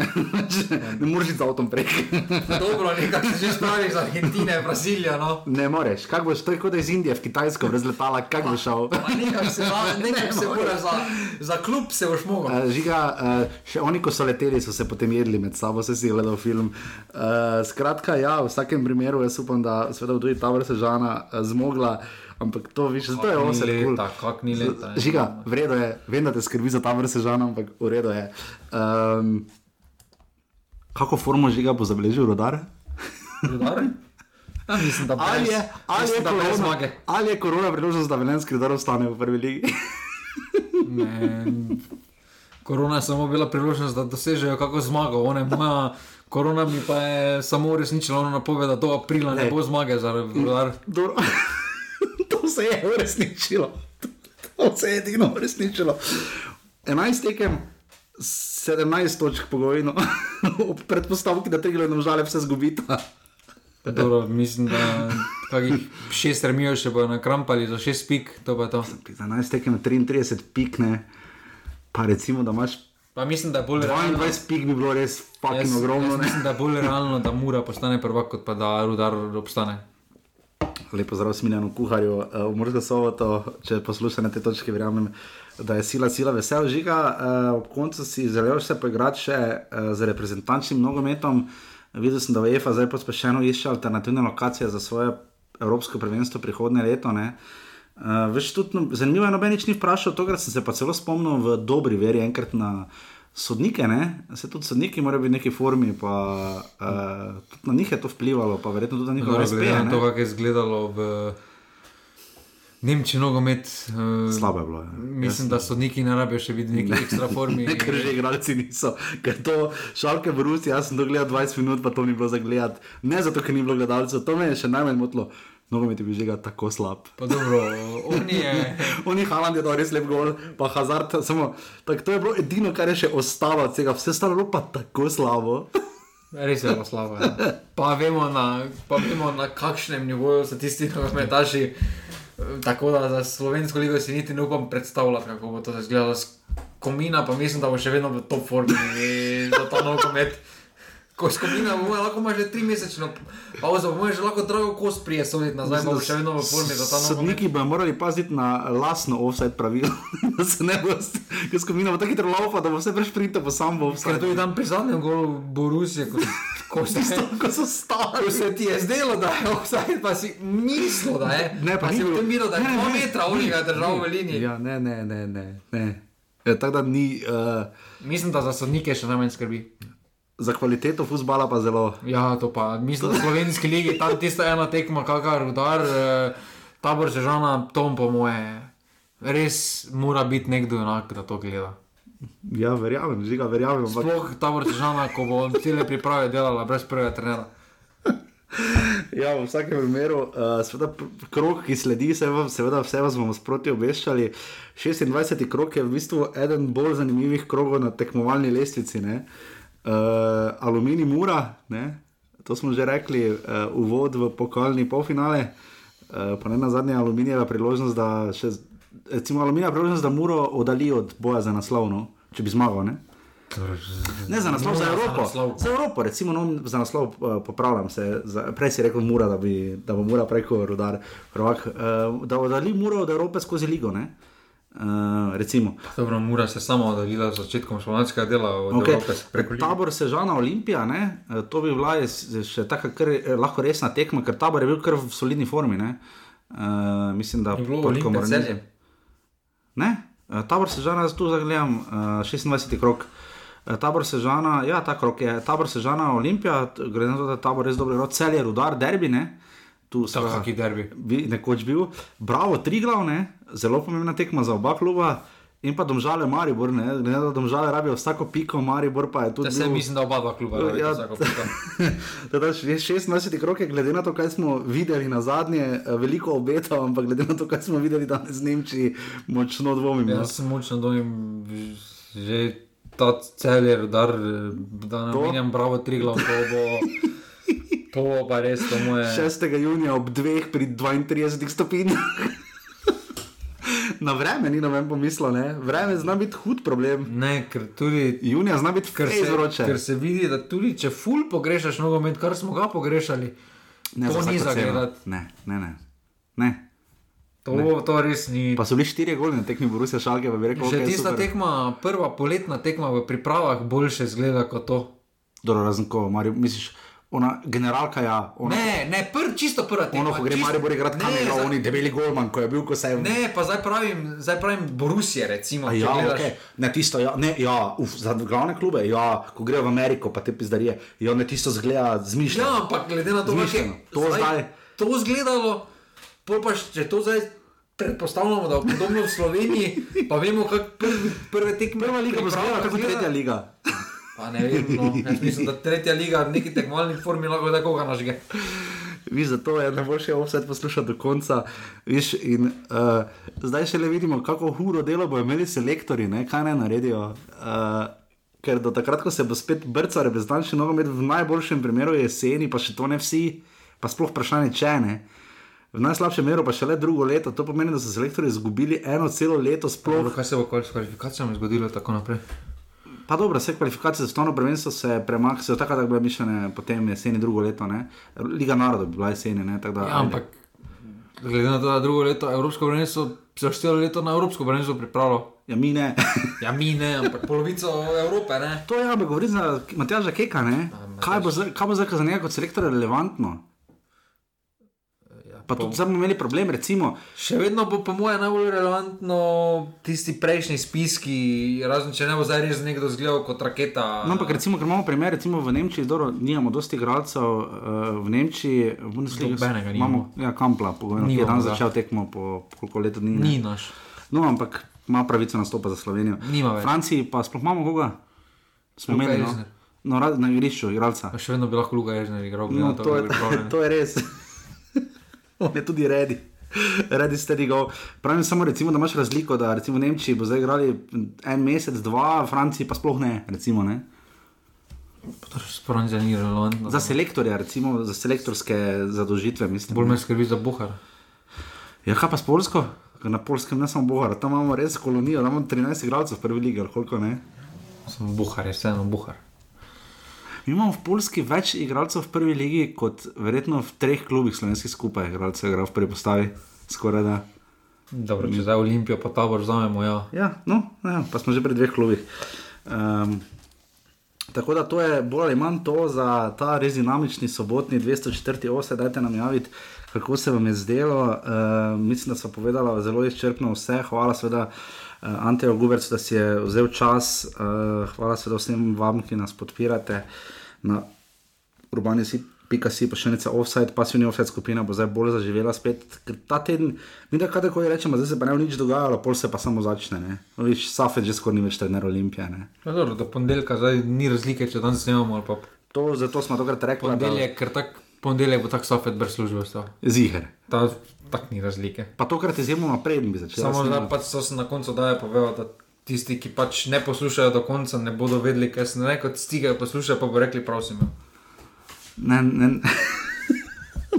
ne moreš z avtom prek. Dobro, nekaj se že spravi iz Argentine, Brazilija. No. Ne moreš, kako boš to kot iz Indije v Kitajsko razletala, kako boš šel. Nekaj se, nekaj se mora za, za klub se boš mogel. Uh, žiga, uh, še oni, ko so leteli, so se potem jedli med sabo, se si gledal film. Uh, skratka, ja, v vsakem primeru jaz upam, da se bo tudi ta vrsta žana uh, zmogla. Ampak to viš, zato je vse leta, kako ni leta. Žiga, vredo je, vem, da te skrbi za ta vrsta žana, ampak v redu je. Um, kako formo žiga bo zabeležil rodar? Rodar? Ja, mislim, da ali je, ali, mislim, je da korona, ali je korona priložnost, da velenski rodar ostane v prvi ligi? korona je samo bila priložnost, da dosežejo kako zmago. Moja korona mi pa je samo uresničila napoved, da do aprila ne, ne bo zmage za rodar se je uresničilo. To se je edino uresničilo. 11 tekem, 17 točk pogojno, ob predpostavki, da tega ne žale vse zgubiti. Dobro, mislim, da kakih šest remijo še bojo nakrampali za šest pik, to pa to. Za 11 tekem 33 pik, ne. Pa recimo, da imaš. Pa mislim, da je bolj 22 realno. 22 pik bi bilo res fucking ogromno. Mislim, da je bolj realno, da mura postane prvak, kot pa da rudar obstane. Lepo zdrav, smiljeno kuharju uh, v Mursko soboto. Če poslušate te točke, verjamem, da je sila, sila vesel. Žiga, uh, ob koncu si zelo še poigrati še uh, z reprezentančnim nogometom. Videl sem, da v EFA zdaj pospešeno išče alternativne lokacije za svoje evropsko prvenstvo prihodnje leto. Uh, veš, tudi, no, zanimivo je, noben nič ni vprašal, to, kar sem se pa celo spomnil v dobri veri enkrat na sodnike, ne? se tudi sodniki morajo biti v neki formi, pa uh, na njih je to vplivalo, pa verjetno tudi na njihove razmere. To, kako je izgledalo v Nemčiji, nogomet. Uh, Slabo je bilo. Ja. Mislim, da sodniki ne rabijo še biti v neki ne. ekstra formi. Ne, ker že igralci niso, ker to šalke v Rusiji, jaz sem to gledal 20 minut, pa to ni bilo za gledati. Ne zato, ker ni bilo gledalcev, to me je še najmanj motlo nogomet je bil že tako slab. Oni je. Oni Haland je dal res lep gol, pa Hazard. Samo, tak, to je bilo edino, kar je še ostalo od tega, vse ostalo pa tako slabo. Res je bilo slabo. Ja. Pa, vemo na, pa vemo, na kakšnem nivoju so tisti nogometaši. Tako da za slovensko ligo si niti ne upam predstavljati, kako bo to izgledalo. Komina pa mislim, da bo še vedno v top formi za ta nogomet ko skupina, bomo lahko ima že tri mesečne pauze, bomo že lahko drago kos prije soditi nazaj, bomo še vedno v formi za ta noč. Sodniki bi morali paziti na lasno offset pravilo, da se ne bo, ker skupina bo tako hitro laupa, da bo vse prešprito po sam bo offset. Ker to je tam pri zadnjem golu Borusije, ko, ko, se, ko so stali. Ko se ti je zdelo, da je offset, pa si mislil, da je. Ne, pa, pa si tem miru, da je dva metra od njega držal v liniji. Ja, ne, ne, ne, ne. ne. Ja, tako da ni. Uh... Mislim, da za sodnike še najmanj skrbi za kvaliteto futbola pa zelo. Ja, to pa mislim, da v slovenski legi tam tista ena tekma, kakor udar, eh, tabor sežana, tom po moje, res mora biti nekdo enak, da to gleda. Ja, verjamem, žiga, verjamem. Sploh tabor sežana, ko bo cele priprave delala brez prvega trenera. Ja, v vsakem primeru, uh, seveda, krok, ki sledi, seveda, vse vas bomo sproti obveščali. 26. krok je v bistvu eden bolj zanimivih krogov na tekmovalni lestvici. Uh, uh, Aluminij Mura, ne? to smo že rekli, uh, uvod v pokalni polfinale, uh, pa ne na zadnje aluminijeva priložnost, da še, recimo, aluminijeva priložnost, da Muro oddali od boja za naslov, no? če bi zmagal. Ne? Ne za naslov, za Evropo. naslov. Za Evropo, recimo, no, za naslov uh, popravljam se. Za, prej si rekel, mura, da, bi, da bo mura preko rodar. Prvak, uh, da bo dali muro od Evrope skozi ligo. Ne? Uh, recimo. Dobro, Mura se je sama oddaljila z začetkom španskega dela od Okay. Evrope. lige. Tabor Sežana Olimpija, ne? Eh, to bi bila še tako eh, lahko resna tekma, ker tabor je bil kar v solidni formi. ne. Uh, mislim, da Je bilo pod Olimpija Komornizem- Celje. Ne, Eh, tabor Sežana, jaz tu zagledam uh, 26. krok. Tabor Sežana, ja, ta krok je. Tabor Sežana Olimpija, t- glede na to, da je tabor res dobro cel je rudar, derbi, ne. Tu Tak, kaki derbi. bi nekoč bil. Bravo, tri glavne, zelo pomembna tekma za oba kluba. In pa domžale Maribor, ne, glede na to, da domžale rabijo vsako piko, Maribor pa je tudi. Da se bil- mislim, da oba dva kluba Ja. rabita vsako piko. Teda še 26 krok je, glede na to, kaj smo videli na zadnje, eh, veliko obetav, ampak glede na to, kaj smo videli danes v Nemčiji, močno dvomim. no. Jaz sem močno dojim, že ta cel je eh, da ne To? menjam bravo tri glav, to pa res, to mu je. 6. junija ob 2 pri 32 stopinjah. Na vreme ni noben pomislil, ne? vreme zna biti hud problem. Ne, ker tudi. Junija zna biti Ker kar se, vroče. ker se vidi, da tudi če ful pogrešaš nogomet, kar smo ga pogrešali, Ne, to za ni zagledati. Ne, ne, ne. ne. to, to res ni. Pa so bili štiri goli na tekmi Borussia Šalke, pa bi rekel, Že okay, tista super. tekma, prva poletna tekma v pripravah, boljše zgleda kot to. Dobro, razen ko, Mario, misliš, ona generalka ja, ona, Ne, ne, pr, čisto prva tekma. ono, ko gre Maribor igrati Ne, kam je igral, za- oni debeli golman, ko je bil, ko se je... Ne, pa zdaj pravim, zdaj pravim Borusije, recimo. A Ja, gledaš- okay. ne, tisto, ja, ne, ja, uf, za glavne klube, ja, ko grejo v Ameriko, pa te pizdarije, ja, ne tisto zgleda zmišljeno. Ja, ampak glede na to, kako je. To zdaj- to izgledalo, pol pa če to zdaj predpostavljamo, da je podobno v Sloveniji, pa vemo, kako prvi, prve tekme. Prva liga bo zgledala izgleda. tretja liga. Pa ne vem, no, jaz mislim, da tretja liga v neki tekmovalni formi lahko da koga nažge. Viš, zato je najboljše offset poslušati do konca. Viš, in, uh, zdaj še le vidimo, kako huro delo bodo imeli selektori, ne, kaj naj naredijo. Uh, ker do takrat, ko se bo spet brcal reprezentančni nogomet, v najboljšem primeru je jeseni, pa še to ne vsi, pa sploh vprašanje če ne. V najslabšem meru pa še le drugo leto, to pomeni, da so selektori izgubili eno celo leto sploh. Kaj se bo s kvalifikacijami zgodilo tako naprej? Pa dobro, vse kvalifikacije za stovno prvenstvo se premaknejo, tako da bi bile mišljene potem jeseni drugo leto, ne. Liga narodov bi bila jeseni, ne, da. Ja, ampak glede na to, da drugo leto Evropsko prvenstvo, se je štelo leto na Evropsko prvenstvo pripravilo. Ja, mi ne. Ja, mi ne, ampak polovico Evrope, ne. To je, ampak govorim za Matjaža Keka, ne? Zdaj, kaj bo zdaj za njega kot selektor relevantno? Pa tudi zdaj bomo imeli problem, recimo, Še vedno bo, po mojem, najbolj relevantno tisti prejšnji spiski, razen če ne bo zdaj res nekdo zgledal kot raketa. no, ampak recimo, ker imamo primer, recimo v Nemčiji, dobro, nimamo dosti igralcev, uh, v Nemčiji, v Bundesliga Nobenega imamo, ja, Kampla, pogojno, ki je Nimamo, danes da. začel tekmo po koliko leto dni. Ni naš. No, ampak ima pravico nastopa za Slovenijo. Nima V več. Franciji pa sploh imamo koga? Smo imeli, no? No, na igrišču, igralca. Pa še vedno bi lahko Luka Ježner igral, glede No, na to, to, je, to je res. On je tudi redi. Redi ste digov. Pravim samo, recimo, da imaš razliko, da recimo v Nemčiji bo zdaj igrali en mesec, dva, v Franciji pa sploh ne. Recimo, ne? Sporan za selektorja, recimo za selektorske zadožitve, mislim. Bolj me skrbi za Buhar. Ja, kaj pa s Polsko? Na Polskem ne samo Bohar, tam imamo res kolonijo, tam imamo 13 igralcev v prvi ligi, koliko ne. Samo Buhar je vseeno Buhar. Mi imamo v Polski več igralcev v prvi ligi, kot verjetno v treh klubih slovenskih skupaj, igralcev igra v prvi postavi, skoraj da. Dobro, če zdaj Olimpijo pa tabor vzamemo, ja. Ja, no, ja, pa smo že pri dveh klubih. Um, tako da to je bolj ali manj to za ta res dinamični sobotni 204. ose, dajte nam javiti, kako se vam je zdelo. Uh, mislim, da so povedala zelo izčrpno vse. Hvala seveda uh, Anteju Gubercu, da si je vzel čas. Uh, hvala seveda vsem vam, ki nas podpirate na urbani si. Pika si pošiljnica offside, pasivni offside skupina bo zdaj bolj zaživela spet. Ker ta teden, mi da kaj tako rečemo, zdaj se pa ne bo nič dogajalo, pol se pa samo začne. Ne? No, Viš, Safet že skoraj ni več trener Olimpije. Ne? Ja, dobro, do ponedeljka zdaj ni razlike, če danes snemamo ali pa To, zato smo tokrat rekli, da ponedeljek, ker tak ponedeljek bo tak sofet brez službe ostal. je ziger. Ta, tak ni razlike. Pa tokrat izjemno preden bi začel. Samo da pač so se na koncu daje povedal, da tisti, ki pač ne poslušajo do konca, ne bodo vedeli, kaj se ne kot stigajo poslušajo, pa bo rekli, prosim. ja. Ne, ne,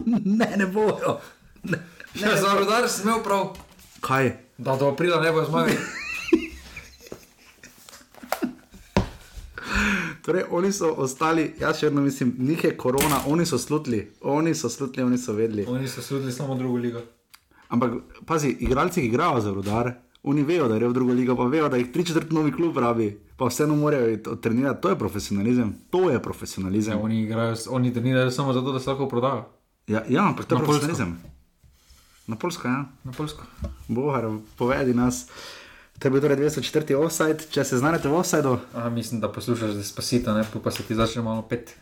ne, ne bojo. Ne. Ja, za rodar sem imel prav, Kaj? da do aprila ne bo zmagal. Torej, oni so ostali, jaz še vedno mislim, njih je korona, oni so slutili, oni so slutili, oni so vedeli. Oni so sodili samo drugo ligo. Ampak, pazi, igralci ki igrajo za rudar, oni vejo, da grejo v drugo ligo, pa vejo, da jih tri četrt novi klub rabi, pa vseeno morajo trenirati. To je profesionalizem, to je profesionalizem. Ja, oni, igrajo, oni trenirajo samo zato, da se lahko prodajo. Ja, ja ampak to je Na profesionalizem. Na Polsko, ja. Na Polsko. Bohar, povedi nas. To je bil torej 204. offside, če se znajdete v. Aha, mislim, da poslušaš despacito, ne pa se ti začne malo pet.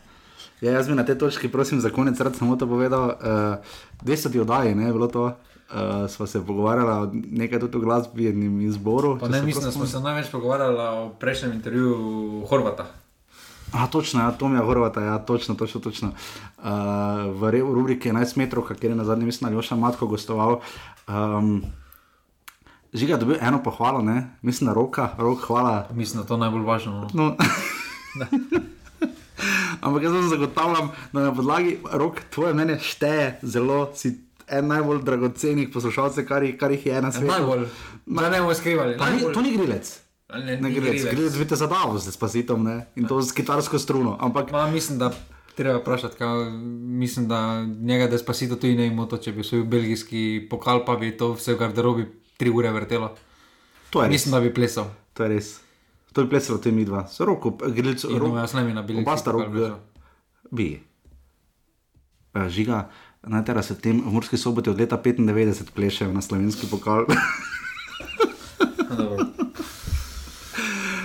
Ja, jaz bi na tej točki, prosim, za konec rad samo to povedal. Uh, 200 oddaji, ne, je bilo to. Uh, sva se pogovarjala o nekaj tudi o glasbenem izboru. Pa ne, mislim, da smo se največ pogovarjali o prejšnjem intervjuju Horvata. A, točno, ja, Tomija Horvata, ja, točno, točno. točno. Uh, v v rubriki 11 metrov, kjer je na zadnjem mislim, Aljoša Matko gostoval. Um, Žiga je dobil eno pohvalo, ne? mislim, da roka, rok, hvala. Mislim, da je to najbolj važno. No. No. Ampak jaz vam zagotavljam, da na podlagi rok tvoje mnenje šteje zelo, si en najbolj dragocenih poslušalcev, kar, jih- kar jih je na svetu. Najbolj. Da ne bomo skrivali. Pa ni, najbolj- to ni grilec. Ne, Ne grilec, grilec. vidite zadavo z spasitom ne? in to s kitarsko struno. Ampak Ma, mislim, da treba vprašati, kaj, mislim, da njega despacito tudi ne ima to, če bi svoj belgijski pokal, pa bi to vse v garderobi tri ure vrtelo. to je. Mislim, da bi plesal. To je res. To je plesalo te mi dva. So roko, no, roko. jaz ne bi na belgijski Oba sta pokal rok, plesal. bi. Žiga, najtera se tem v Murski soboti od leta 95 plešejo na slovenski pokal.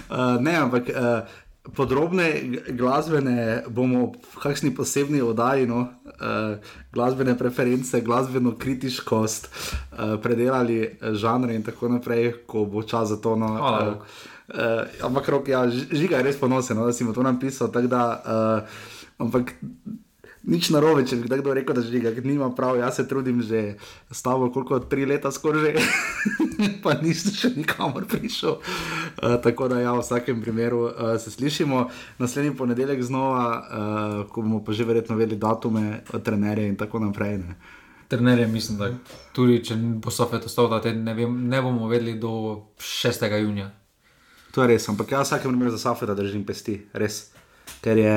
Uh, ne, ampak uh, podrobne glasbene bomo v kakšni posebni oddaji, no, uh, glasbene preference, glasbeno kritiškost, uh, predelali eh, žanre in tako naprej, ko bo čas za to. No, Hvala, uh, uh, ampak rok, ja, žiga je res ponosen, no, da si mu to napisal. Da, uh, ampak nič narobe, če bi kdo rekel, da žiga, ker nima prav. Jaz se trudim že s tabo, koliko tri leta skoraj že, pa nisem še nikamor prišel. Uh, tako da ja, v vsakem primeru uh, se slišimo naslednji ponedeljek znova, uh, ko bomo pa že verjetno vedeli datume, trenerje in tako naprej. Ne. Trenerje, mislim, da tudi če bo Sofet ostal, da te ne, vem, ne bomo vedeli do 6. junija. To je res, ampak jaz v vsakem primeru za Safeta držim pesti, res, ker je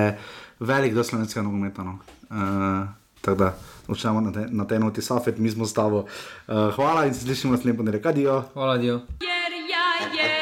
velik do slovenskega nogometa. No. Uh, tako da učamo na, te, na tej noti Safet, mi smo s tabo. Uh, hvala in se slišimo naslednji ponedeljek. Adijo. Hvala, Dio. Jer ja, jer